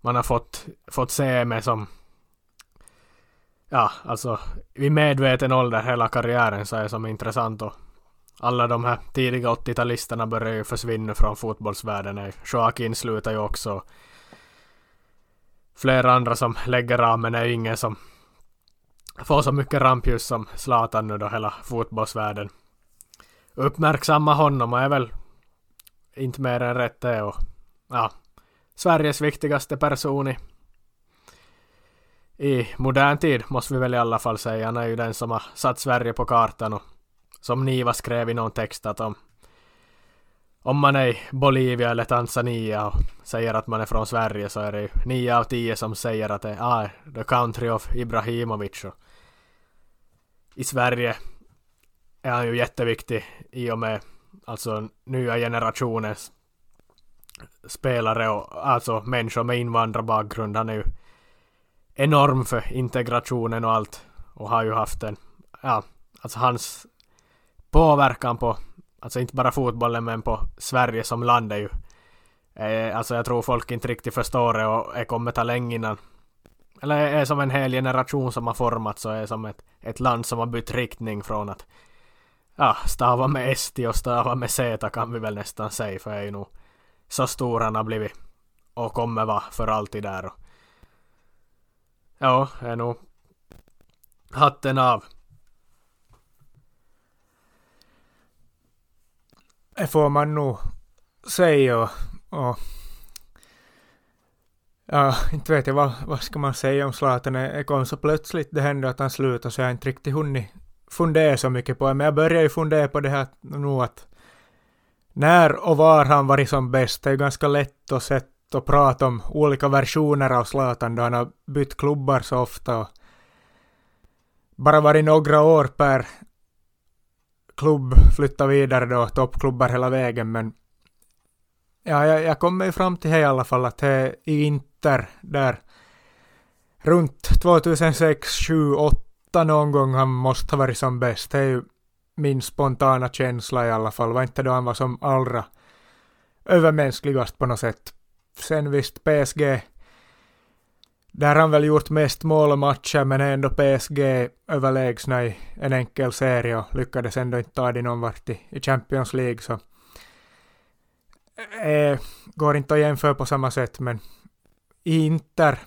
Speaker 1: man har fått, fått se mig som ja, alltså vid medveten ålder hela karriären så är det som intressant och alla de här tidiga 80-talisterna börjar ju försvinna från fotbollsvärlden. Joaquin slutar ju också. Flera andra som lägger av men är ju ingen som får så mycket rampljus som Zlatan nu då hela fotbollsvärlden. Uppmärksamma honom och är väl inte mer än rätt det och ja, Sveriges viktigaste person i, i modern tid, måste vi väl i alla fall säga. Han är ju den som har satt Sverige på kartan och som Niva skrev i någon text att om, om man är i Bolivia eller Tanzania och säger att man är från Sverige så är det ju nio av tio som säger att det är ah, the country of Ibrahimovic. Och I Sverige är han ju jätteviktig i och med alltså nya generationens spelare och alltså människor med invandrarbakgrund. Han är ju enorm för integrationen och allt och har ju haft en, ja, alltså hans påverkan på, alltså inte bara fotbollen men på Sverige som land är ju, eh, alltså jag tror folk inte riktigt förstår det och det kommer ta länge innan eller är som en hel generation som har formats och är som ett, ett land som har bytt riktning från att ja, stava med ST och stava med Z kan vi väl nästan säga för det är ju nog så stor han har blivit och kommer vara för alltid där. Och Ja, är nog hatten av.
Speaker 2: Det får man nog säga och, och Ja, inte vet jag vad, vad ska man säga om Zlatan. Det kom så plötsligt det hände att han slutade så jag har inte riktigt hunnit fundera så mycket på det. Men jag börjar ju fundera på det här nu att när och var han varit som bäst. Det är ganska lätt att sätta och prata om olika versioner av Zlatan då han har bytt klubbar så ofta och bara varit några år per klubb flytta vidare då, toppklubbar hela vägen men ja, jag, jag kommer ju fram till det i alla fall att det i Inter där runt 2006, 7, 8 någon gång han måste ha varit som bäst. Det är ju min spontana känsla i alla fall. Var inte då han var som allra övermänskligast på något sätt. Sen visst PSG, där har han väl gjort mest mål och matcher men är ändå PSG överlägsna i en enkel serie och lyckades ändå inte ta det någon vart i, i Champions League så eh, eh, går inte att jämföra på samma sätt men i Inter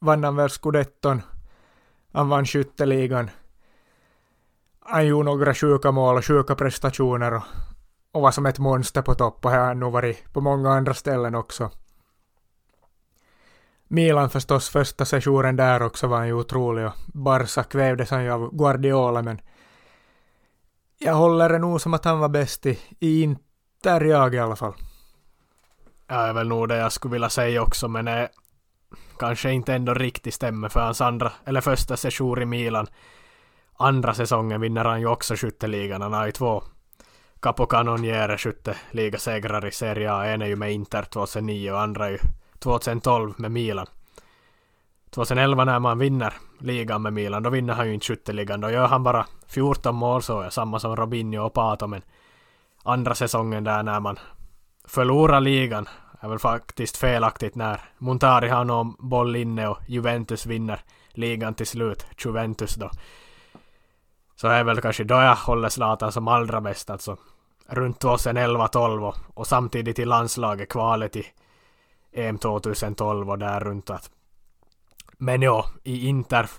Speaker 2: vann han väl scudetton, han vann skytteligan, han gjorde några sjuka mål och sjuka prestationer och, och var som ett monster på topp och här har han nog varit på många andra ställen också. Milan förstås, första sessionen där också var han ju otrolig och Barca kvävdes han ju av Guardiola men jag håller det nog som att han var bäst i, i Inter jag i alla fall.
Speaker 1: Ja, det är väl nog det jag skulle vilja säga också men det kanske inte ändå riktigt stämmer för hans andra, eller första session i Milan. Andra säsongen vinner han ju också skytteligan. Han har ju två Capocannoniere skytteligasegrar i Serie A. En är ju med Inter 2009 och andra är ju 2012 med Milan. 2011 när man vinner ligan med Milan, då vinner han ju inte skytteligan. Då gör han bara 14 mål så är samma som Robinho och Pato. Men andra säsongen där när man förlorar ligan är väl faktiskt felaktigt när Montari har någon boll inne och Juventus vinner ligan till slut. Juventus då. Så är väl kanske då jag håller Zlatan som allra bäst alltså. Runt 2011-12 och, och samtidigt i landslaget kvalet i EM 2012 och där runt att. Men ja, i Inter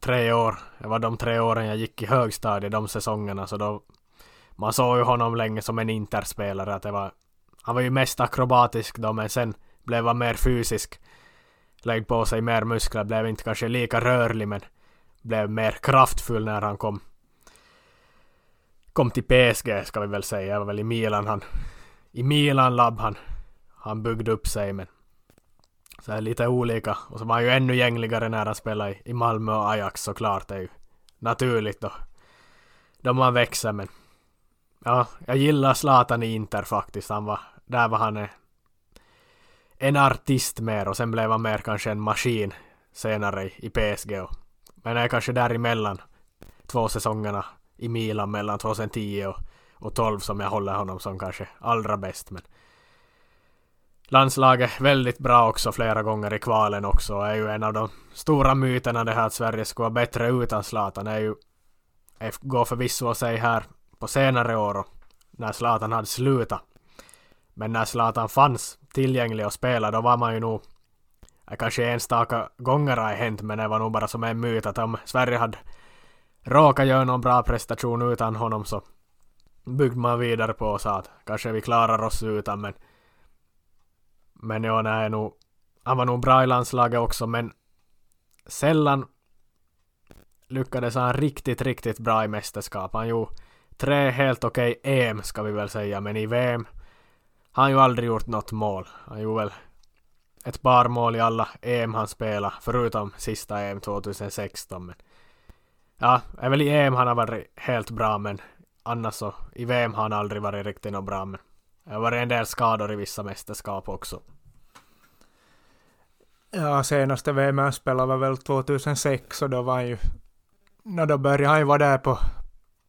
Speaker 1: tre år. Det var de tre åren jag gick i högstadiet de säsongerna så då man såg ju honom länge som en Interspelare att det var han var ju mest akrobatisk då men sen blev han mer fysisk. Lägg på sig mer muskler, blev inte kanske lika rörlig men blev mer kraftfull när han kom kom till PSG ska vi väl säga. Det var väl i Milan han i Milan labb han han byggde upp sig men så här lite olika. Och så var han ju ännu gängligare när han spelade i Malmö och Ajax såklart. Det är ju naturligt då. Då man växer men ja, jag gillar Zlatan i Inter faktiskt. Han var, där var han en artist mer och sen blev han mer kanske en maskin senare i PSG. Och, men är kanske däremellan två säsongerna i Milan mellan 2010 och, och 12 som jag håller honom som kanske allra bäst. Men landslaget väldigt bra också flera gånger i kvalen också. Är ju en av de stora myterna det här att Sverige skulle vara bättre utan Zlatan. Är ju går förvisso att säga här på senare år och när Zlatan hade slutat. Men när Zlatan fanns tillgänglig och spelade då var man ju nog kanske enstaka gånger har hänt men det var nog bara som en myt att om Sverige hade råkat göra någon bra prestation utan honom så byggde man vidare på och sa att kanske vi klarar oss utan men men ja, nej, nog, han var nog bra i landslaget också men sällan lyckades han riktigt, riktigt bra i mästerskap. Han gjorde tre helt okej okay EM ska vi väl säga, men i VM har han ju aldrig gjort något mål. Han gjorde väl ett par mål i alla EM han spelade, förutom sista EM 2016. Men ja, även i EM han har varit helt bra, men annars så i VM har han aldrig varit riktigt något bra. Men det har varit en del skador i vissa mästerskap också.
Speaker 2: Ja, senaste VM jag spelade var väl 2006 och då var han ju... No, då började han ju vara där på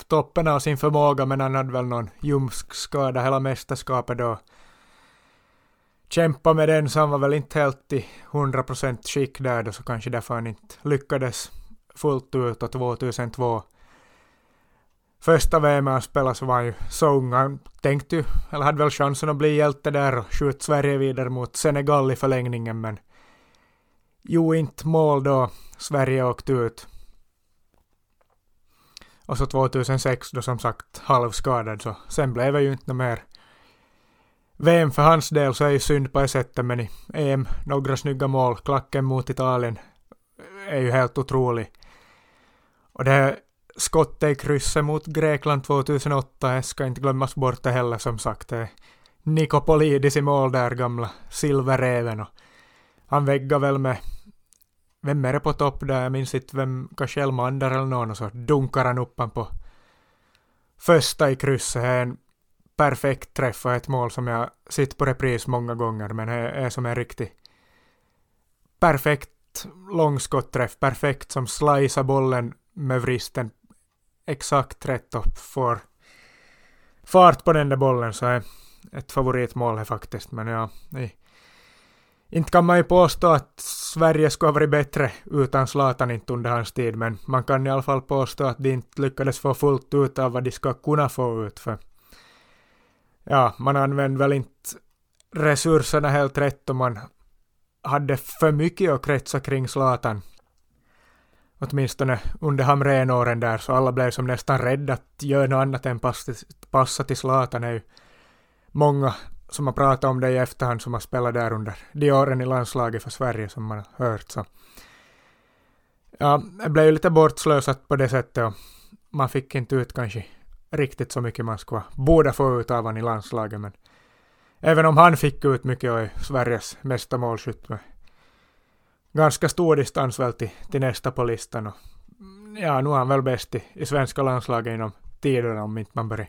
Speaker 2: toppen av sin förmåga men han hade väl någon ljumskskada hela mästerskapet då. Kämpa med den så han var väl inte helt i 100% skick där då så kanske därför han inte lyckades fullt ut och 2002 första VM han spelade så var han ju så ung. Han tänkte ju, eller hade väl chansen att bli hjälte där och skjuta Sverige vidare mot Senegal i förlängningen men Jo, inte mål då Sverige åkte ut. Och så 2006 då som sagt halvskadad så sen blev det ju inte mer VM för hans del så är ju synd på det sättet men i EM några snygga mål. Klacken mot Italien är ju helt otrolig. Och det skottet i krysset mot Grekland 2008 ska inte glömmas bort det heller som sagt. Det är Nikopolidis i mål där, gamla silverräven. Han väggar väl med vem är det på topp där? Jag minns inte vem, kanske Elmander eller någon och så dunkar han upp han på första i krysset. Det är en perfekt träff och ett mål som jag sett på repris många gånger men det är som en riktig perfekt långskottträff, perfekt som slicear bollen med vristen exakt rätt och får fart på den där bollen så är ett favoritmål här faktiskt men ja, nej. Inte kan man ju påstå att Sverige skulle ha varit bättre utan Zlatan inte under hans tid, men man kan i alla fall påstå att de inte lyckades få fullt ut av vad de ska kunna få ut. För ja, man använde väl inte resurserna helt rätt och man hade för mycket att kretsa kring Zlatan. Åtminstone under Hamrén-åren där, så alla blev som nästan rädda att göra något annat än passa, till Zlatan. är ju många som har pratat om det i efterhand som har spelat där under de åren i landslaget för Sverige som man har hört. Så. Ja, det blev ju lite bortslösat på det sättet och man fick inte ut kanske riktigt så mycket man skulle borde få ut av honom i landslaget men även om han fick ut mycket och är Sveriges mesta målskytt med ganska stor distans väl till, till nästa på listan och ja, nu är han väl bäst i, i svenska landslaget inom tiderna om inte man börjar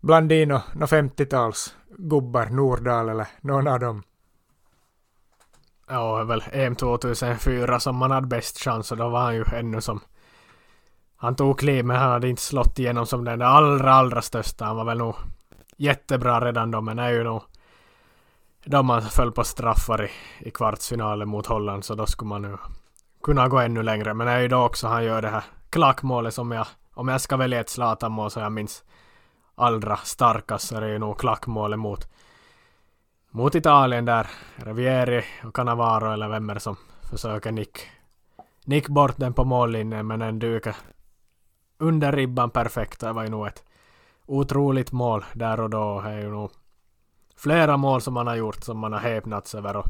Speaker 2: blanda in några 50-tals gubbar, Nordahl eller någon av dem.
Speaker 1: Ja, väl EM 2004 som man hade bäst chans och då var han ju ännu som han tog kliv men han hade inte slått igenom som den allra allra största. Han var väl nog jättebra redan då men är ju nog då man föll på straffar i, i kvartsfinalen mot Holland så då skulle man nu kunna gå ännu längre. Men det är ju då också han gör det här klackmålet som jag, om jag ska välja ett Zlatan-mål så jag minns allra starkast så är det ju nog klackmålet mot, mot Italien där. Rivieri och Cannavaro eller vem är det som försöker nick, nick bort den på mållinjen men den dyker under ribban perfekt. Det var ju nog ett otroligt mål där och då. Det är ju nog flera mål som man har gjort som man har häpnats över. Och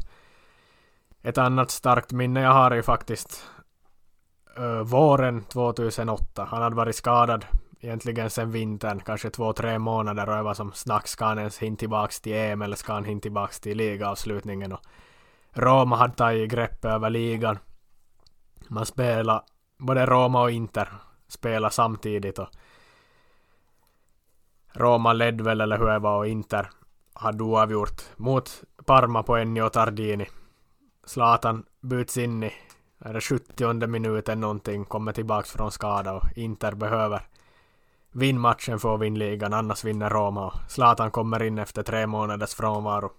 Speaker 1: ett annat starkt minne jag har är ju faktiskt uh, våren 2008. Han hade varit skadad egentligen sen vintern, kanske två, tre månader och jag var som snack, ska han ens hinna tillbaks till EM eller ska han hinna tillbaks till ligaavslutningen och Roma hade tagit greppet över ligan. Man spelade, både Roma och Inter spelade samtidigt och Roma ledde väl eller hur det var och Inter hade oavgjort mot Parma på Ennio Tardini. Zlatan byts in i är det 70 minuten någonting, kommer tillbaks från skada och Inter behöver Vinn matchen att vinna ligan, annars vinner Roma och Zlatan kommer in efter tre månaders frånvaro.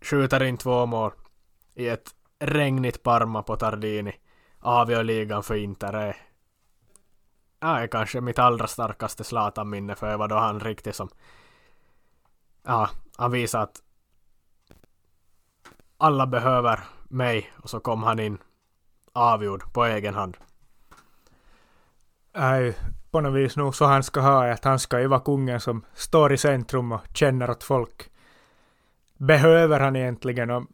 Speaker 1: Skjuter in två mål i ett regnigt Parma på Tardini. Avgör ligan för Inter. Är, ja, är kanske mitt allra starkaste Zlatan-minne för det var då han riktigt som... Ja, han visade att alla behöver mig och så kom han in avgjord på egen hand.
Speaker 2: Nej, på något vis nog så han ska ha, att han ska ju vara kungen som står i centrum och känner att folk behöver han egentligen och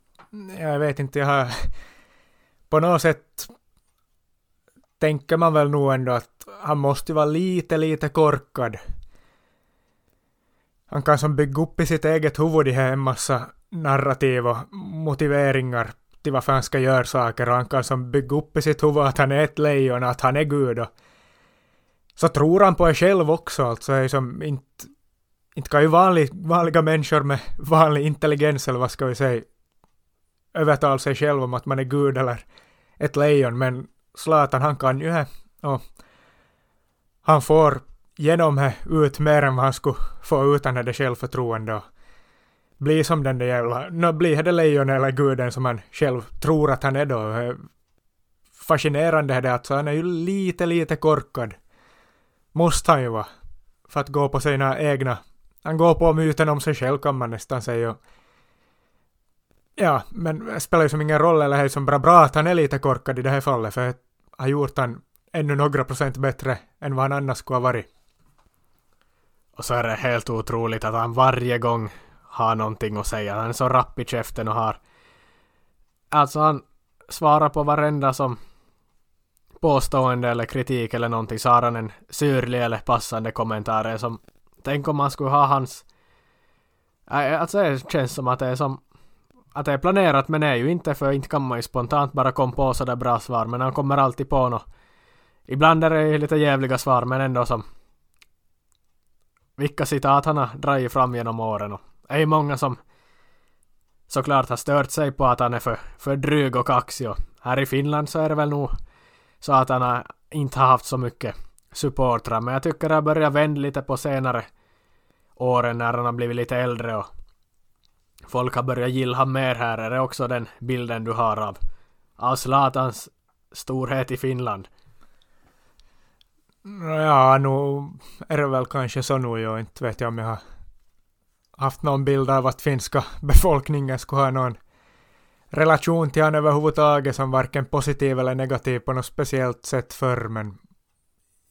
Speaker 2: jag vet inte, jag har på något sätt tänker man väl nog ändå att han måste vara lite, lite korkad. Han kan som bygga upp i sitt eget huvud här en massa narrativ och motiveringar till varför han ska göra saker. Och han kan som bygga upp i sitt huvud att han är ett lejon, att han är Gud. Och så tror han på sig själv också. Alltså. Är som inte, inte kan ju vanlig, vanliga människor med vanlig intelligens eller vad ska vi säga övertala sig själv om att man är gud eller ett lejon. Men Zlatan han kan ju det. Och han får genom det ut mer än vad han skulle få utan det självförtroende och bli som den där jävla, no, bli det lejonet eller guden som han själv tror att han är då. Eh, fascinerande är det att han är ju lite, lite korkad måste han ju vara. För att gå på sina egna... Han går på myten om sig själv kan man nästan säga. Ja, men det spelar ju som ingen roll, eller det är som bra bra att han är lite korkad i det här fallet, för att har gjort han ännu några procent bättre än vad han annars skulle ha varit.
Speaker 1: Och så är det helt otroligt att han varje gång har någonting att säga. Han är så rapp i käften och har... Alltså han svarar på varenda som påstående eller kritik eller någonting så har han en syrlig eller passande kommentar som... Tänk om man skulle ha hans... Alltså det känns som att det är som... Att det är planerat men det är ju inte för inte kan man ju spontant bara komma på sådär bra svar men han kommer alltid på något. Ibland är det ju lite jävliga svar men ändå som... Vilka citat han har dragit fram genom åren och det är ju många som såklart har stört sig på att han är för, för dryg och kaxig och här i Finland så är det väl nog så att han inte har haft så mycket supportrar men jag tycker det har börjat vända lite på senare åren när han har blivit lite äldre och folk har börjat gilla honom mer här. Är det också den bilden du har av, av Zlatans storhet i Finland?
Speaker 2: Ja, nu är det väl kanske så nu. Jag inte vet jag om jag har haft någon bild av att finska befolkningen skulle ha någon relation till honom överhuvudtaget som varken positiv eller negativ på något speciellt sätt förr, men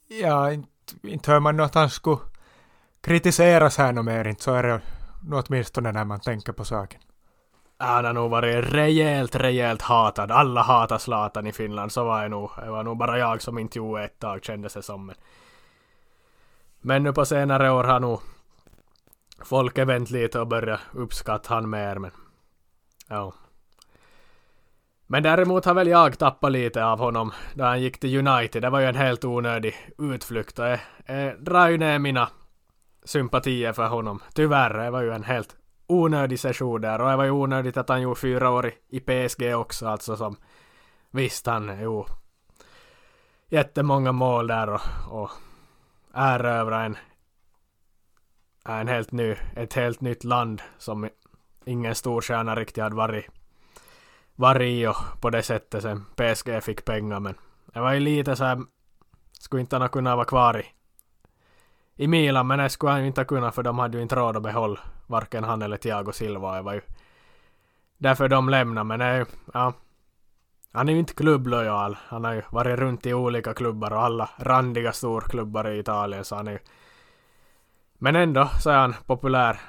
Speaker 2: ja, inte, inte hör man nu att han skulle kritiseras här något mer, inte så är det åtminstone när man tänker på saken.
Speaker 1: Han har nog varit rejält, rejält hatad. Alla hatar Zlatan i Finland, så var det nog. Det var nog bara jag som inte gjorde ett tag, kändes det som. Men, nu på senare år har nog folket vänt lite och börjat uppskatta han mer, men ja. Men däremot har väl jag tappat lite av honom då han gick till United. Det var ju en helt onödig utflykt och jag, jag drar ju ner mina sympatier för honom. Tyvärr, det var ju en helt onödig session där. Och det var ju onödigt att han gjorde fyra år i PSG också alltså som visst han jo jättemånga mål där och, och erövra en en helt ny, ett helt nytt land som ingen storstjärna riktigt hade varit varit i och på det sättet sen PSG fick pengar men det var ju lite så här skulle inte han ha kunnat vara kvar i i Milan men det skulle han ju inte kunna för de hade ju inte råd att behålla varken han eller Thiago Silva. Det var ju därför de lämnade men är ju, ja. Han är ju inte klubblojal. Han har ju varit runt i olika klubbar och alla randiga storklubbar i Italien så han är ju men ändå så är han populär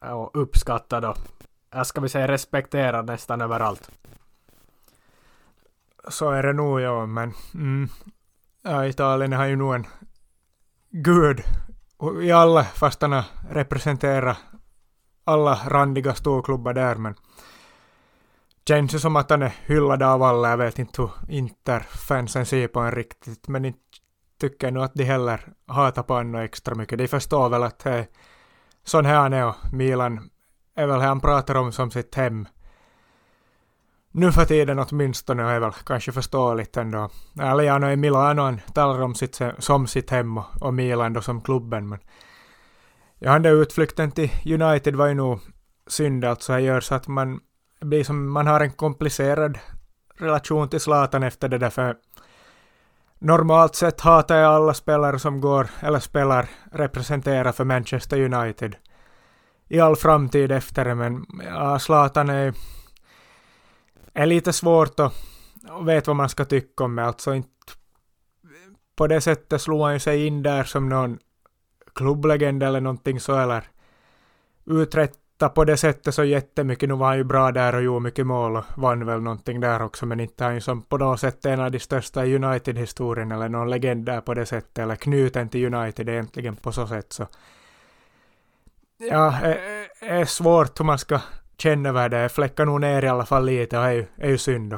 Speaker 1: och uppskattad och jag ska vi säga respekterad nästan överallt.
Speaker 2: Så är det nog ja, men mm, ja, Italien har ju nog en gud i alla, fast han har representerat alla randiga storklubbar där, men känns ju som att han är hyllad av alla. Jag vet inte hur Inter-fansen ser på en riktigt, men inte tycker nog att de heller hatar på honom extra mycket. De förstår väl att det är sån här han är och Milan är väl han pratar om som sitt hem nu för tiden åtminstone är väl kanske förståeligt ändå. Aliano i Milano han talar om sitt, som sitt hem och, och Milan då som klubben. Men ja, den där utflykten till United var ju nog synd alltså. Det gör så att man blir som, man har en komplicerad relation till Zlatan efter det där för normalt sett hatar jag alla spelare som går, eller spelar, representerar för Manchester United i all framtid efter det, men ja, Zlatan är är lite svårt att veta vad man ska tycka om det. Alltså inte på det sättet slog han ju sig in där som någon klubblegend eller någonting så eller uträtta på det sättet så jättemycket. Nu var han ju bra där och gjorde mycket mål och vann väl någonting där också men inte han ju som på något sätt en av de största i United-historien eller någon legend där på det sättet eller knuten till United egentligen på så sätt så ja, är, är svårt hur man ska känner vad det fläckar nog ner i alla fall lite och är ju, är ju synd då.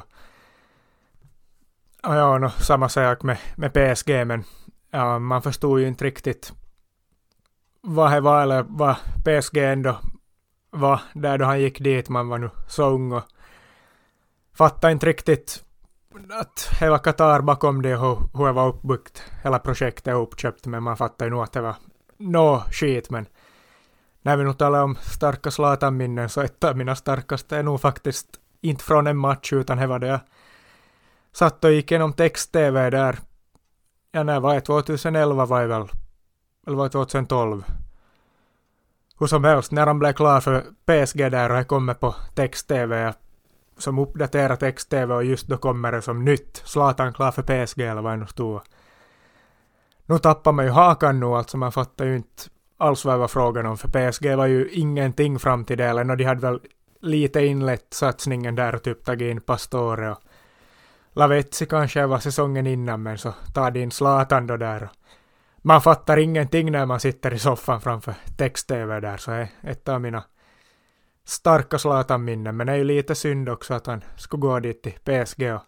Speaker 2: Och ja, no, samma sak med, med PSG men ja, man förstod ju inte riktigt vad det var eller vad PSG ändå var där då han gick dit. Man var nu så ung och fattade inte riktigt att hela Qatar bakom det och hur det var uppbyggt. Hela projektet är uppköpt men man fattade ju nog att det var nå skit men när vi nu talar om starka Zlatan-minnen så ett av mina starkaste är nog faktiskt inte från en match utan det var det jag satt och gick igenom text-tv där. Ja, när var det? 2011 var det väl? Eller var det 2012? hur som helst, när han blev klar för PSG där och jag kommer på text-tv, som uppdaterar text-tv och just då kommer det som nytt. Zlatan klar för PSG eller vad det nu stod. Nu tappar man ju hakan nu, alltså man fattar ju inte alls vad det var frågan om, för PSG var ju ingenting fram till delen och de hade väl lite inlett satsningen där och typ tagit in Pastore och lavetsi kanske var säsongen innan, men så tar de in Zlatan då där. Man fattar ingenting när man sitter i soffan framför text-tv där, så är ett av mina starka Zlatan-minnen. Men det är ju lite synd också att han skulle gå dit till PSG och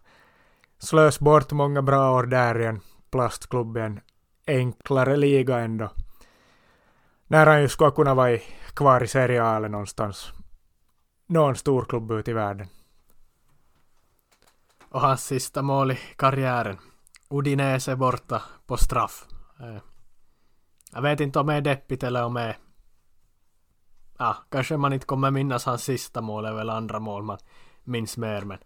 Speaker 2: slös bort många bra år där i en plastklubb i en enklare liga ändå. När han ju skulle kunna vara kvar i Serie A eller någonstans. Någon stor klubb ute i världen.
Speaker 1: Och hans sista mål i karriären. Udinese borta på straff. Jag vet inte om det är deppigt eller om det är... Ja, kanske man inte kommer minnas hans sista mål eller andra mål man minns mer men...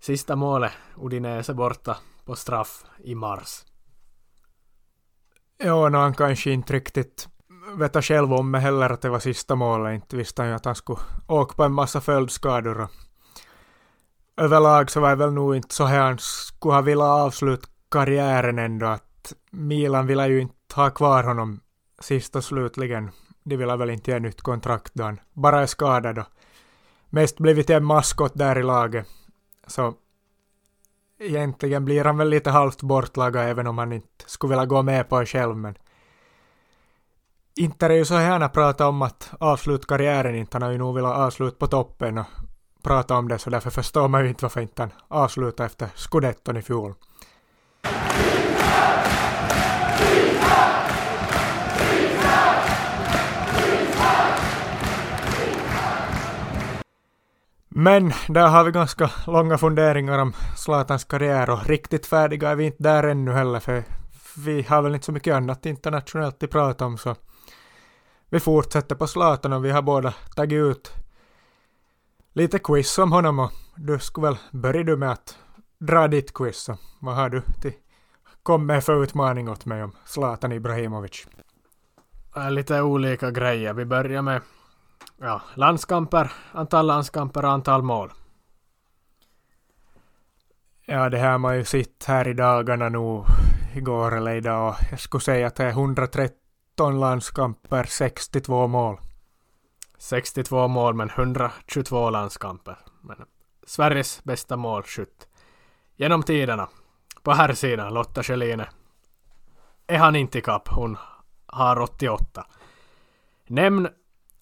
Speaker 1: Sista målet, Udinese borta på straff i mars.
Speaker 2: Ja, no, han kanske inte riktigt veta själv om mig heller att det var sista målet. Inte visste han ju att han skulle åka på en massa följdskador. Och överlag så var det väl nog inte så här han skulle ha velat avsluta karriären ändå. Att Milan ville ju inte ha kvar honom sist och slutligen. De ville väl inte ge nytt kontrakt då han bara är skadad och mest blivit en maskot där i laget. Så egentligen blir han väl lite halvt bortlagad även om han inte skulle vilja gå med på det själv. Men Inter är ju så gärna prata om att avsluta karriären inte. Han har ju nog velat avsluta på toppen och prata om det så därför förstår man ju inte varför inte han avslutar efter scudetton i fjol. Men där har vi ganska långa funderingar om Zlatans karriär och riktigt färdiga är vi inte där ännu heller för vi har väl inte så mycket annat internationellt att prata om så vi fortsätter på Zlatan och vi har båda tagit ut lite quiz om honom och du skulle väl börja du med att dra ditt quiz. Så vad har du till kom med för utmaning åt mig om Zlatan Ibrahimovic?
Speaker 1: Äh, lite olika grejer. Vi börjar med ja, landskamper, antal landskamper och antal mål.
Speaker 2: Ja, det här har man ju sett här i dagarna nu, igår eller idag. Jag skulle säga att det är 113 landskamper, 62 mål.
Speaker 1: 62 mål men 122 landskamper. Men Sveriges bästa målskytt genom tiderna. På här sidan Lotta Schelin är han inte ikapp. Hon har 88. Nämn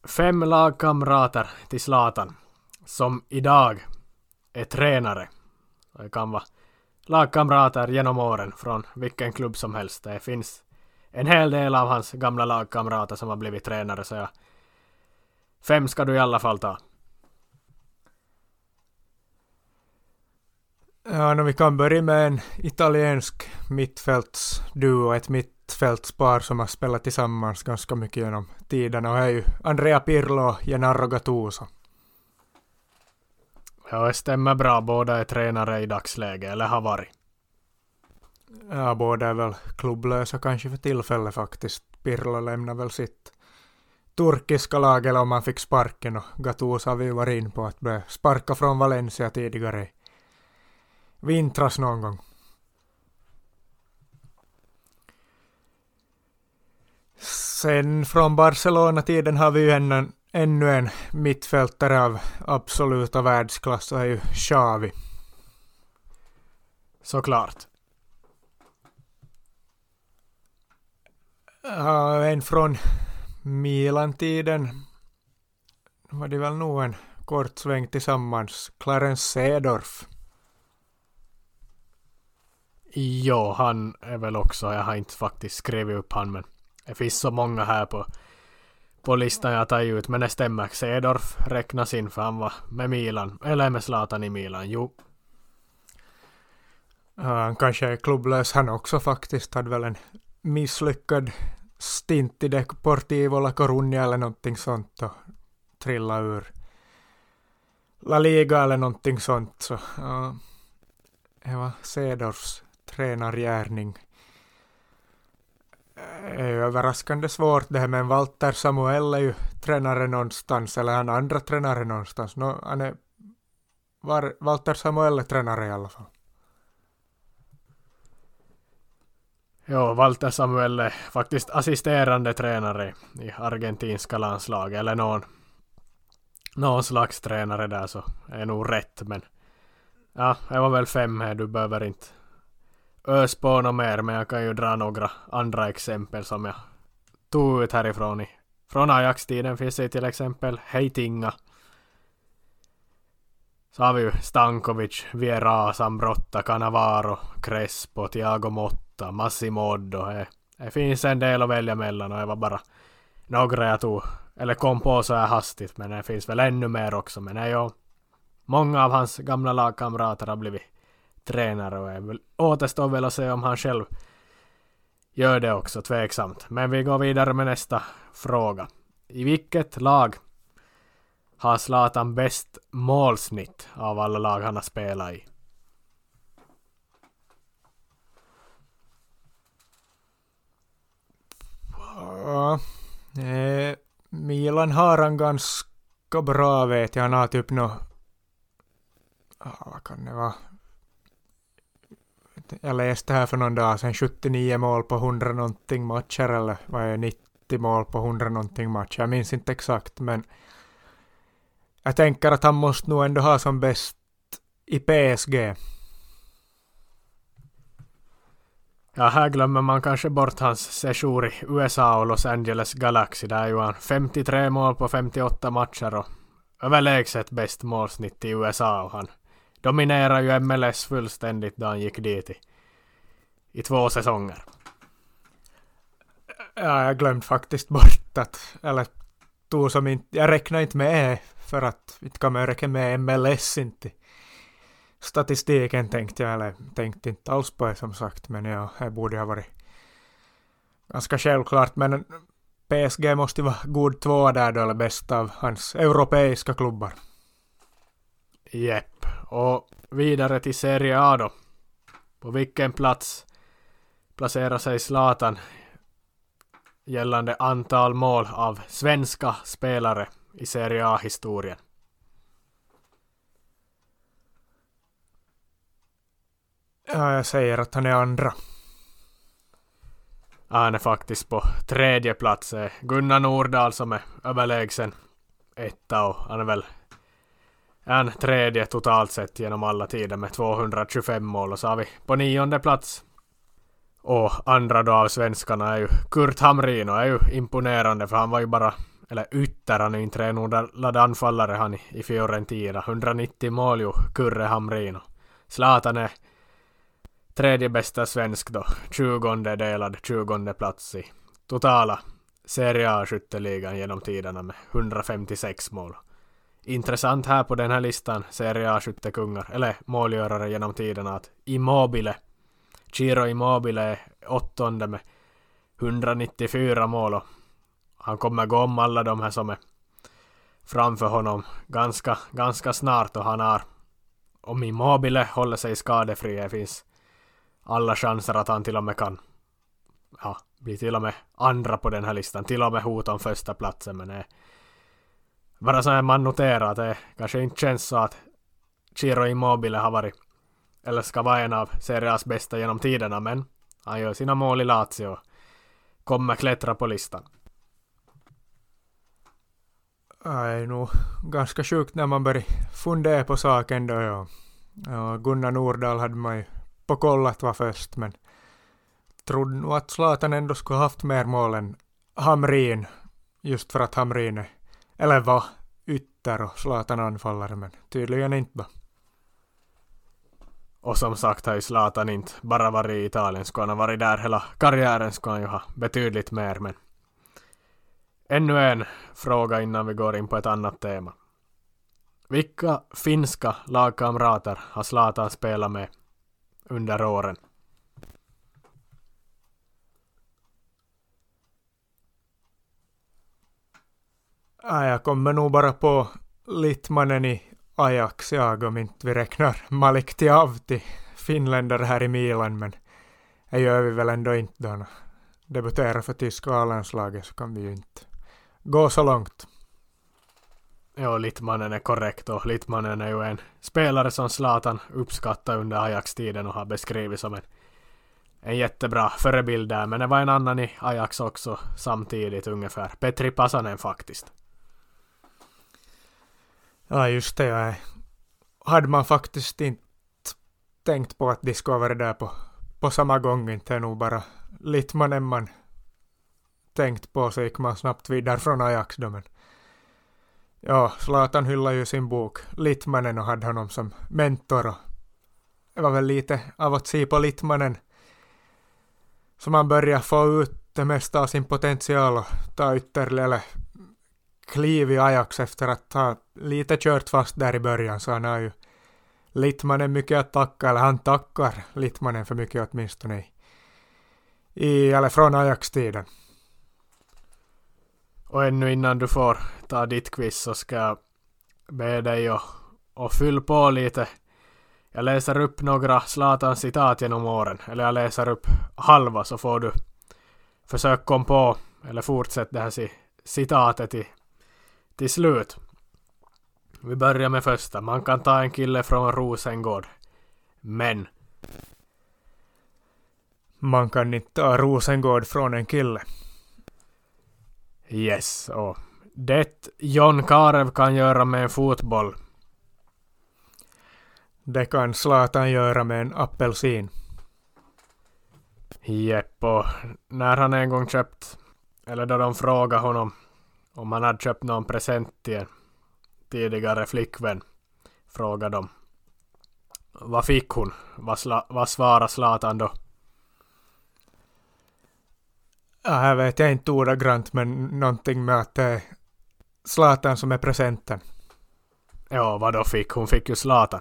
Speaker 1: fem lagkamrater till Zlatan som idag är tränare. Det kan vara lagkamrater genom åren från vilken klubb som helst. Det finns en hel del av hans gamla lagkamrater som har blivit tränare så jag Fem ska du i alla fall ta.
Speaker 2: Ja, no, vi kan börja med en italiensk mittfältsduo, ett mittfältspar som har spelat tillsammans ganska mycket genom tiderna och är ju Andrea Pirlo och Gennaro Gattuso.
Speaker 1: Ja, det stämmer bra. Båda är tränare i dagsläget, eller har varit.
Speaker 2: Ja, båda är väl klubblösa kanske för tillfället faktiskt. Pirlo lämnar väl sitt turkiska lag eller om han fick sparken och Gattuso har vi varit in på att bli sparka från Valencia tidigare vintras någon gång. Sen från Barcelona-tiden har vi ju ännu, ännu en mittfältare av absoluta världsklass och är ju Xavi.
Speaker 1: Såklart.
Speaker 2: Uh, en från Milan-tiden var det väl nog en kort sväng tillsammans. Clarence Sedorf.
Speaker 1: Jo, han är väl också, jag har inte faktiskt skrivit upp han men det finns så många här på, på listan jag tagit ut men det stämmer. Cedorf räknas in för han var med Milan, eller med Zlatan i Milan, jo.
Speaker 2: Han kanske är klubblös han också faktiskt, hade väl en misslyckad stint i Deportivo La Coruña eller någonting sånt och trilla ur La Liga eller någonting sånt. Så, ja, det var Cedorfs tränargärning. Det eh, är ju överraskande svårt det här men Walter Samuel är ju tränare någonstans, eller han andra tränare någonstans. No, han är, var, Walter Samuel är tränare i alla fall.
Speaker 1: Jo, Walter Samuel är faktiskt assisterande tränare i argentinska landslaget, eller någon, någon slags tränare där så är nog rätt, men ja, det var väl fem här, du behöver inte ös på något mer, men jag kan ju dra några andra exempel som jag tog ut härifrån. I, från Ajax-tiden finns det till exempel Heitinga. Så har vi ju Stankovic, Viera, Sambrotta, Cannavaro, Crespo, Thiago Motta, Massimoddo. Det, det finns en del att välja mellan och det var bara några jag tog, eller kom på så här hastigt, men det finns väl ännu mer också. Men det är ju många av hans gamla lagkamrater har blivit tränare och är väl, återstår väl att se om han själv gör det också, tveksamt. Men vi går vidare med nästa fråga. I vilket lag har Zlatan bäst målsnitt av alla lag han har spelat i?
Speaker 2: Ja, eh, Milan har han ganska bra vet jag. Han har typ nå... vad kan det vara? Jag läste här för någon dag sedan 79 mål på 100 någonting matcher eller vad är 90 mål på 100 någonting matcher. Jag minns inte exakt men jag tänker att han måste nog ändå ha som bäst i PSG.
Speaker 1: Ja, här glömmer man kanske bort hans sejour i USA och Los Angeles Galaxy. Där gjorde han 53 mål på 58 matcher och överlägset bäst målsnitt i USA och han dominerar ju MLS fullständigt då han gick dit i, i två säsonger.
Speaker 2: Ja, jag glömde faktiskt bort att, eller tog som inte, jag räknar inte med för att inte kan man räkna med MLS inte. Statistiken tänkte jag, eller tänkte inte alls på det som sagt, men ja, det borde ha varit ganska självklart, men PSG måste vara god två där då, eller bäst av hans europeiska klubbar.
Speaker 1: Jepp. Och vidare till Serie A då. På vilken plats placerar sig Zlatan gällande antal mål av svenska spelare i Serie A-historien?
Speaker 2: Ja, jag säger att han är andra.
Speaker 1: Han är faktiskt på tredje plats. Gunnar Nordahl som är överlägsen etta och han är väl en tredje totalt sett genom alla tider med 225 mål och så har vi på nionde plats och andra då av svenskarna är ju Kurt Hamrin och är ju imponerande för han var ju bara eller ytter, han är ju inte renodlad anfallare han i, Fiorentina. 190 mål ju Kurre Hamrin Zlatan är tredje bästa svensk då, 20 delad 20 plats i totala Serie A-skytteligan genom tiderna med 156 mål. Intressant här på den här listan, Serie A-skyttekungar, eller målgörare genom tiderna, att Immobile, Ciro Immobile är åttonde med 194 mål och han kommer gå om alla de här som är framför honom ganska, ganska snart och han har om Immobile håller sig skadefri, det finns alla chanser att han till och med kan ja, bli till och med andra på den här listan, till och med hot om första platsen men det bara så här man noterar att det kanske inte känns så att Chiro Immobile har varit eller ska vara en av Serias bästa genom tiderna men han gör sina mål i Lazio och kommer klättra på listan.
Speaker 2: Det är nog ganska sjukt när man börjar fundera på saken då. Ja. Ja, Gunnar Nordahl hade man ju på kollat var först men trodde nog att Zlatan ändå skulle haft mer mål än Hamrin just för att Hamrin är eller var ytter och Zlatan anfallare, men tydligen inte va?
Speaker 1: Och som sagt har ju Zlatan inte bara varit i Italien, skulle han ha varit där hela karriären skulle han ju ha betydligt mer, men ännu en fråga innan vi går in på ett annat tema. Vilka finska lagkamrater har Zlatan spelat med under åren?
Speaker 2: Ja, jag kommer nog bara på Littmanen i Ajax, jag om inte vi räknar Malik Tiavti, finländare här i Milan, men det gör vi väl ändå inte då. debutera för tyska A-landslaget så kan vi ju inte gå så långt.
Speaker 1: Ja, Littmanen är korrekt och Littmanen är ju en spelare som Zlatan uppskattar under Ajax-tiden och har beskrivit som en, en jättebra förebild där. Men det var en annan i Ajax också samtidigt ungefär. Petri Pasanen faktiskt.
Speaker 2: Ja, just det. Ja. Hade man faktiskt inte tänkt på att de skulle vara där på, på samma gång. Inte är nog bara Littmanen man tänkt på så gick man snabbt vidare från Ajax då. Men ja, Zlatan hyllar ju sin bok Littmanen och hade honom som mentor. Och det var väl lite av att se på Littmanen Som man börjar få ut det mesta av sin potential och ta ytterligare kliv i Ajax efter att ha lite kört fast där i början så han har ju Littmanen mycket att tacka, eller han tackar Littmanen för mycket åtminstone i, eller från Ajax-tiden.
Speaker 1: Och ännu innan du får ta ditt quiz så ska jag be dig att och fyll på lite. Jag läser upp några Zlatan-citat genom åren. Eller jag läser upp halva så får du försöka komma på eller fortsätta det här citatet i till slut. Vi börjar med första. Man kan ta en kille från Rosengård. Men.
Speaker 2: Man kan inte ta Rosengård från en kille.
Speaker 1: Yes, och det John Karev kan göra med en fotboll.
Speaker 2: Det kan Zlatan göra med en apelsin.
Speaker 1: Jepp, och när han en gång köpt, eller då de frågade honom om han hade köpt någon present till en tidigare flickvän, frågade de. Vad fick hon? Vad, sla, vad svarade Zlatan då?
Speaker 2: Ja, här vet jag inte ordagrant, men någonting med att det är Zlatan som är presenten.
Speaker 1: Ja, vad då fick? Hon fick ju Zlatan.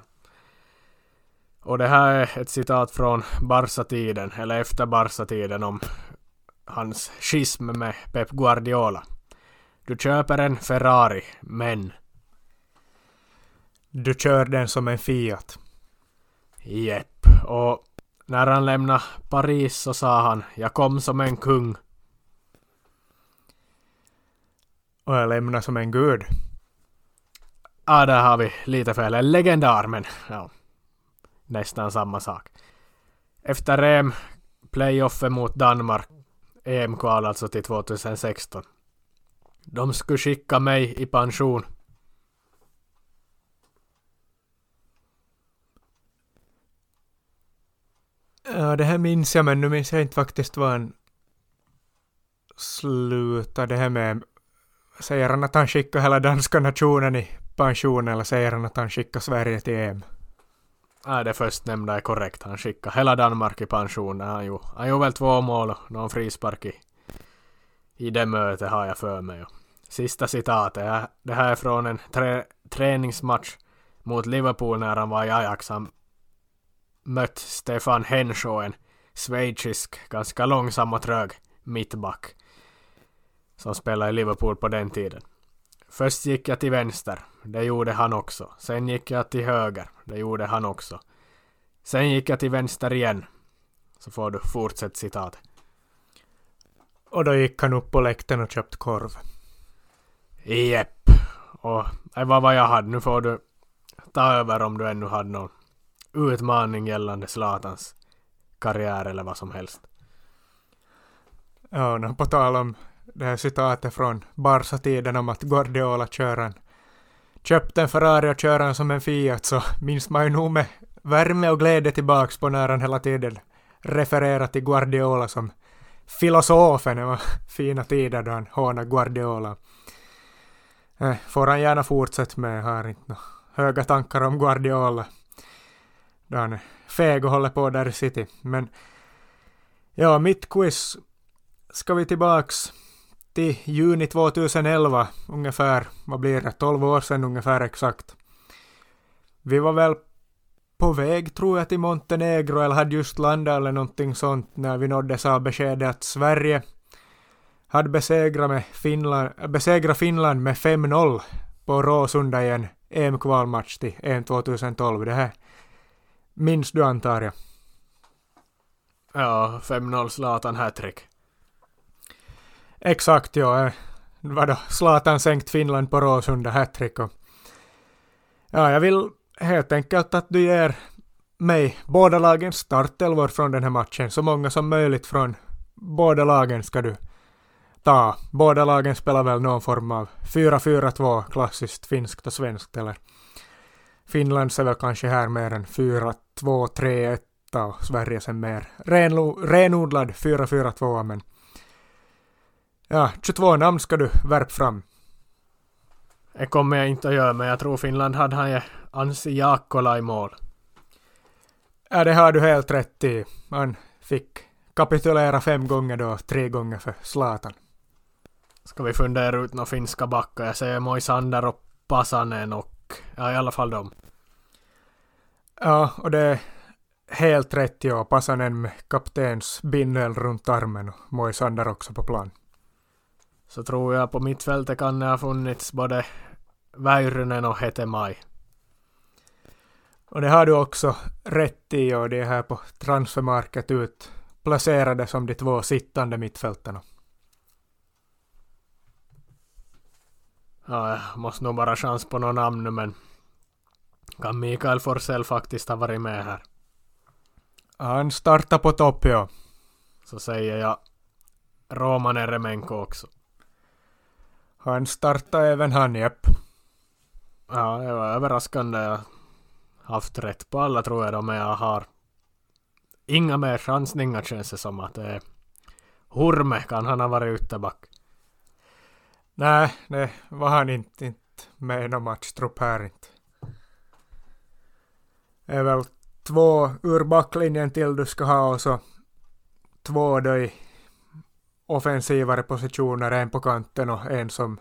Speaker 1: Och det här är ett citat från Barca-tiden, eller efter Barca-tiden om hans schism med Pep Guardiola. Du köper en Ferrari, men...
Speaker 2: Du kör den som en Fiat.
Speaker 1: Jepp, och när han lämnade Paris så sa han jag kom som en kung.
Speaker 2: Och jag lämnade som en gud.
Speaker 1: Ja, där har vi lite fel. En legendar, men ja. Nästan samma sak. Efter EM, playoffen mot Danmark, EM-kval alltså till 2016. De skulle skicka mig i pension.
Speaker 2: Ja, det här minns jag, men nu minns jag inte faktiskt vad han slutade det här med. Säger han att han skickar hela danska nationen i pension eller säger han att han skickar Sverige till EM?
Speaker 1: Nej, det förstnämnda är korrekt. Han skickar hela Danmark i pension. Han gjorde, han gjorde väl två mål och någon frispark i, i det mötet har jag för mig. Sista citatet. Det här är från en trä, träningsmatch mot Liverpool när han var i Ajax. Han mött Stefan Henshaw, en schweizisk, ganska långsam och trög mittback som spelade i Liverpool på den tiden. Först gick jag till vänster, det gjorde han också. Sen gick jag till höger, det gjorde han också. Sen gick jag till vänster igen. Så får du fortsätta citat.
Speaker 2: Och då gick han upp på läktaren och köpte korv.
Speaker 1: Jepp. Och det var vad jag hade. Nu får du ta över om du ännu hade någon utmaning gällande Zlatans karriär eller vad som helst.
Speaker 2: Ja, och på tal om det här citatet från Barca-tiden om att Guardiola kör en köpte en Ferrari och kör en som en Fiat så minns man ju nog med värme och glädje tillbaks på när han hela tiden refererar till Guardiola som filosofen. Det var fina tider då han hånade Guardiola. Eh, får han gärna fortsätta med, jag har inte några höga tankar om Guardiola då han är feg och håller på där i City. Men ja, mitt quiz ska vi tillbaks till juni 2011 ungefär. Vad blir det? 12 år sedan ungefär exakt. Vi var väl på väg tror jag till Montenegro eller hade just landat eller någonting sånt när vi nåddes av beskedet att Sverige hade besegrat, med Finland, besegrat Finland med 5-0 på Råsunda i en EM-kvalmatch till EM 2012. Det här Minns du antar jag?
Speaker 1: Ja, 5-0 Zlatan hattrick.
Speaker 2: Exakt, ja. Eh, vadå, Zlatan sänkt Finland på Råsunda hattrick och... Ja, jag vill helt enkelt att du ger mig båda lagens startelvor från den här matchen. Så många som möjligt från båda lagen ska du ta. Båda lagen spelar väl någon form av 4-4-2, klassiskt finskt och svenskt, eller Finlands är väl kanske här mer än 4-2-3-1 och Sverige sen mer renodlad 4-4-2, men ja, 22 namn ska du värpa fram.
Speaker 1: Det kommer jag inte att göra, men jag tror Finland hade han ju Ansi Jaakkola i mål.
Speaker 2: Ja, det har du helt rätt i. Han fick kapitulera fem gånger då, tre gånger för Zlatan.
Speaker 1: Ska vi fundera ut några finska backar? Jag säger Moisander och Pasanen och ja, i alla fall dem.
Speaker 2: Ja, och det är helt rätt ja. Pasanen med kaptens bindel runt armen och Moisander också på plan.
Speaker 1: Så tror jag på mittfältet kan det ha funnits både Väyrynen och Hetemaj.
Speaker 2: Och det har du också rätt i och det är här på transfermarket ut placerade som de två sittande mittfältarna.
Speaker 1: Ja, jag måste nog bara chans på något namn nu men kan Mikael Forsell faktiskt ha varit med här?
Speaker 2: Han startar på topp ja.
Speaker 1: Så säger jag Roman Eremenko också.
Speaker 2: Han startar även han, jepp.
Speaker 1: Ja, det var överraskande. Jag haft rätt på alla tror jag då, men jag har inga mer chansningar känns det som att det är Hurme kan han ha varit ytterback.
Speaker 2: Nej, det var han inte, inte med i någon matchtrupp här inte. Det är väl två ur backlinjen till du ska ha och så två då i offensivare positioner, en på kanten och en som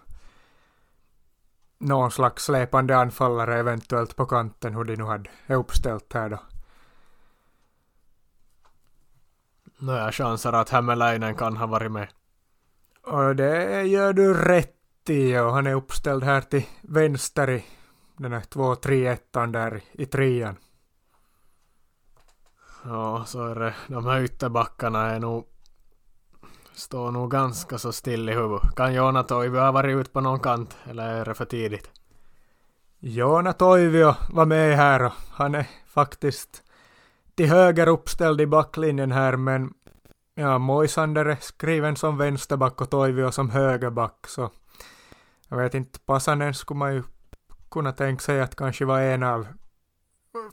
Speaker 2: någon slags släpande anfallare eventuellt på kanten hur de nu hade uppställt här då.
Speaker 1: Nåja chanser att Hämäläinen kan ha varit med.
Speaker 2: Och det gör du rätt i och han är uppställd här till vänster i den här 2-3-1 där i trean.
Speaker 1: Ja, så är det. De här ytterbackarna är nog står nog ganska så still i huvudet. Kan Joona Toivio ha varit ute på någon kant eller är det för tidigt?
Speaker 2: Joona Toivio var med här och han är faktiskt till höger uppställd i backlinjen här men ja, Moisander är skriven som vänsterback och Toivio som högerback så jag vet inte, Passanen skulle man ju kunna tänka sig att kanske var en av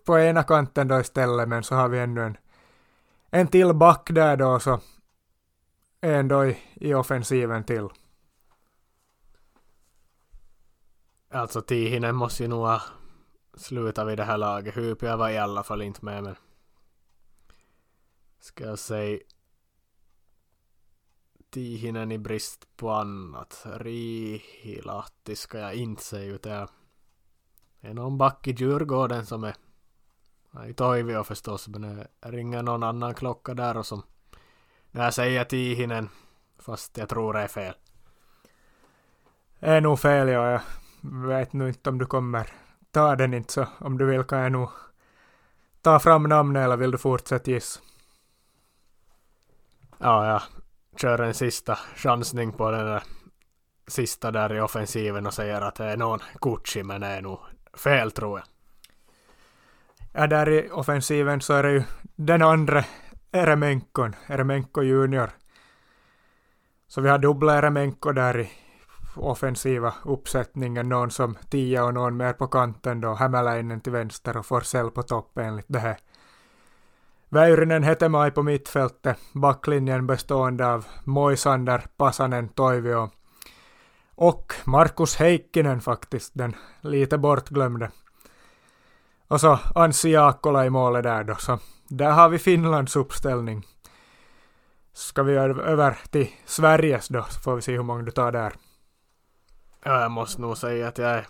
Speaker 2: på ena kanten då istället men så har vi ännu en en till back där då så ändå i, i offensiven till.
Speaker 1: Alltså Tihinen måste ju nog ha slutat vid det här laget. Hupia var i alla fall inte med men ska jag säga Tihinen i brist på annat. Rihilahti ska jag inte säga utan jag är någon back i Djurgården som är i Toivio förstås men det ringer någon annan klocka där och som jag säger Tihinen, fast jag tror det är fel.
Speaker 2: Det är nog fel, ja. Jag vet nu inte om du kommer ta den inte, så om du vill kan jag nog ta fram namnet eller vill du fortsätta gissa?
Speaker 1: Ja, jag kör en sista chansning på den där sista där i offensiven och säger att det är någon Gucci, men det är nog fel tror jag.
Speaker 2: Ja, där i offensiven så är det ju den andra Eremenkon, Eremenko junior. Så vi har dubbla Eremenko där i offensiva uppsättningen, någon som tia och någon mer på kanten då, Hämäläinen till vänster och Forsell på topp enligt det här. Väyrynen Hetemaj på mittfältet, backlinjen bestående av Moisander, Pasanen, Toivio och Markus Heikkinen faktiskt, den lite bortglömde. Och så Anssi Jaakkola i målet där då, så där har vi Finlands uppställning. Ska vi över till Sveriges då, så får vi se hur många du tar där.
Speaker 1: Ja, jag måste nog säga att jag är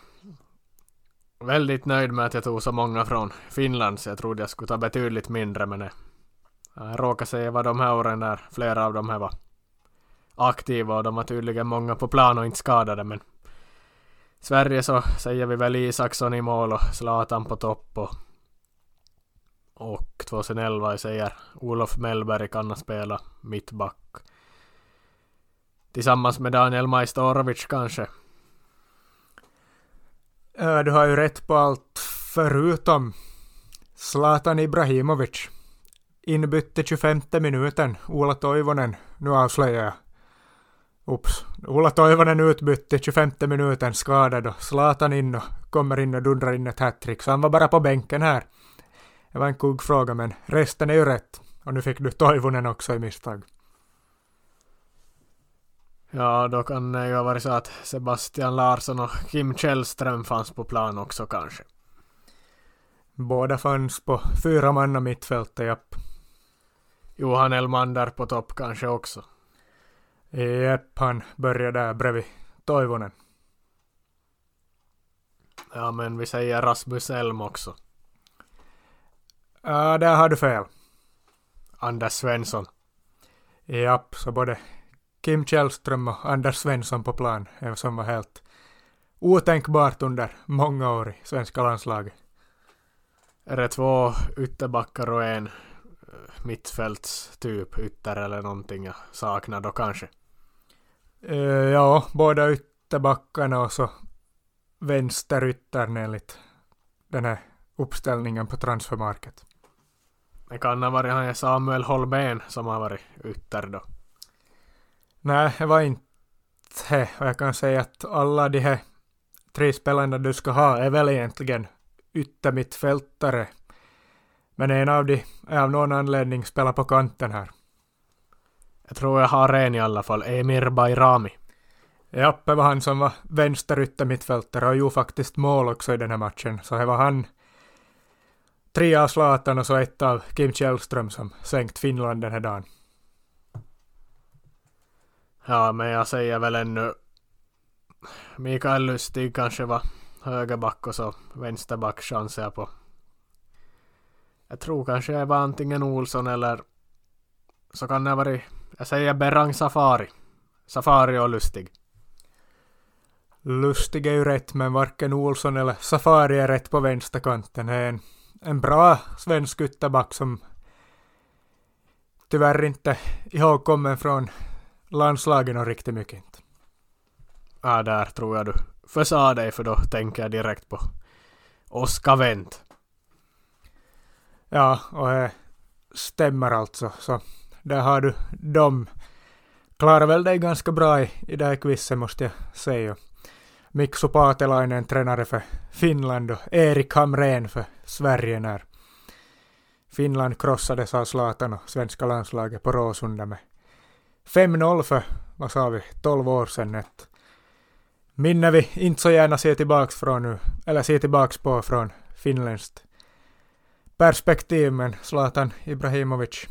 Speaker 1: väldigt nöjd med att jag tog så många från Finland, så jag trodde jag skulle ta betydligt mindre, men jag råkade säga vad de här åren där flera av dem här var aktiva och de var tydligen många på plan och inte skadade, men Sverige så säger vi väl Isaksson i mål och Zlatan på topp och och 2011 säger Olof Mellberg kan spela mittback. Tillsammans med Daniel Majstorovic kanske.
Speaker 2: Du har ju rätt på allt förutom Zlatan Ibrahimovic. Inbytte 25 minuten. Ola Toivonen, nu avslöjar jag. Ups. Ola Toivonen utbytte 25 minuten skadad och Zlatan in och kommer in och dundrar in ett hattrick. Så han var bara på bänken här. Det var en kuggfråga men resten är ju rätt. Och nu fick du Toivonen också i misstag.
Speaker 1: Ja, då kan det ju ha varit så att Sebastian Larsson och Kim Källström fanns på plan också kanske.
Speaker 2: Båda fanns på fyra manna mittfältet, japp.
Speaker 1: Johan Elmander på topp kanske också.
Speaker 2: Japp, han började där bredvid Toivonen.
Speaker 1: Ja, men vi säger Rasmus Elm också.
Speaker 2: Ja, där har du fel.
Speaker 1: Anders Svensson.
Speaker 2: Japp, så både Kim Källström och Anders Svensson på plan, som var helt otänkbart under många år i svenska landslaget.
Speaker 1: Är det två ytterbackar och en eh, mittfältstyp ytter eller någonting jag saknar då kanske?
Speaker 2: Uh, ja, båda ytterbackarna och så vänsteryttern enligt den här uppställningen på transfermarket.
Speaker 1: Det kan ha varit han Samuel Holmén som har varit ytter då.
Speaker 2: Nej, det var inte och jag kan säga att alla de här tre spelarna du ska ha är väl egentligen yttermittfältare. Men en av de är av någon anledning spelar på kanten här.
Speaker 1: Jag tror jag har en i alla fall, Emir Bayrami.
Speaker 2: Japp, det var han som var vänsteryttermittfältare och gjorde faktiskt mål också i den här matchen. Så det var han, tre av Zlatan och så ett av Kim Källström som sänkt Finland den här dagen.
Speaker 1: Ja, men jag säger väl ännu Mikael Lustig kanske var högerback och så vänsterback chansar jag på. Jag tror kanske jag var antingen Olsson eller så kan det ha varit, jag säger Berang Safari. Safari och Lustig.
Speaker 2: Lustig är ju rätt men varken Olsson eller Safari är rätt på vänsterkanten. Det är en, en bra svensk ytterback som tyvärr inte ihågkommen från landslagen och riktigt mycket inte.
Speaker 1: Ja, där tror jag du försa dig för då tänker jag direkt på Oskar Wendt.
Speaker 2: Ja, och det stämmer alltså. Så där har du dem. Klarar väl dig ganska bra i, i det här quizet måste jag säga. Miksu Paatelainen tränare för Finland och Erik Hamrén för Sverige när Finland krossades av Zlatan och svenska landslaget på Råsunda med 5-0 för, vad sa vi, 12 år sedan. Ett minne vi inte så gärna ser tillbaks från nu, eller ser tillbaks på från finländskt perspektiv, men Zlatan Ibrahimovic,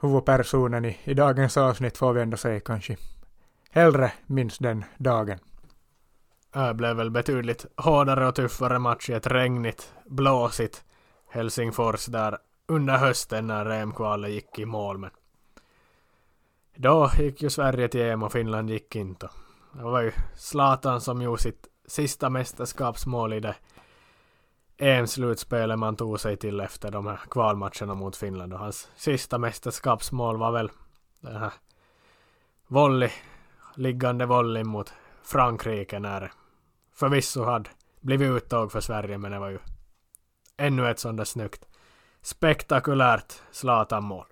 Speaker 2: huvudpersonen i, i dagens avsnitt får vi ändå säga kanske hellre minns den dagen.
Speaker 1: Det blev väl betydligt hårdare och tuffare match i ett regnigt, blåsigt Helsingfors där under hösten när EM-kvalet gick i mål. Men då gick ju Sverige till EM och Finland gick inte. Det var ju Zlatan som gjorde sitt sista mästerskapsmål i det EM-slutspelet man tog sig till efter de här kvalmatcherna mot Finland. Och hans sista mästerskapsmål var väl den här volley, liggande volley mot Frankrike när förvisso hade blivit uttag för Sverige men det var ju ännu ett sånt där snyggt spektakulärt Zlatan-mål.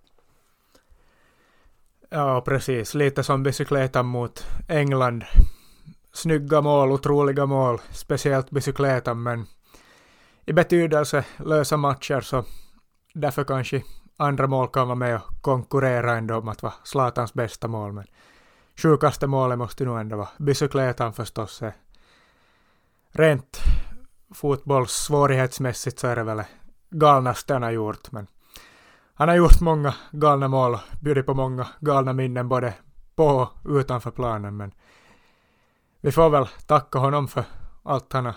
Speaker 2: Ja, precis. Lite som bicykletan mot England. Snygga mål, otroliga mål. Speciellt bicykletan, men i betydelse lösa matcher så därför kanske andra mål kan vara med och konkurrera ändå om att vara Zlatans bästa mål. Men sjukaste målet måste nog ändå vara bicykletan förstås. Rent fotbollssvårighetsmässigt så är det väl galnaste han har gjort. Men han har gjort många galna mål och bjudit på många galna minnen både på och utanför planen. Men vi får väl tacka honom för allt han har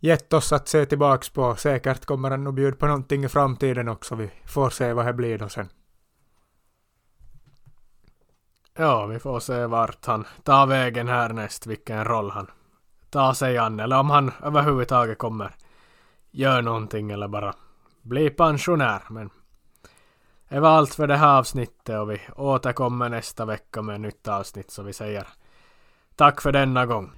Speaker 2: gett oss att se tillbaks på. Säkert kommer han nog bjuda på någonting i framtiden också. Vi får se vad det blir då sen.
Speaker 1: Ja, vi får se vart han tar vägen härnäst, vilken roll han tar sig an, eller om han överhuvudtaget kommer göra någonting eller bara bli pensionär. Men Det var allt för det här avsnittet och vi återkommer nästa vecka med ett nytt avsnitt så vi säger tack för denna gång.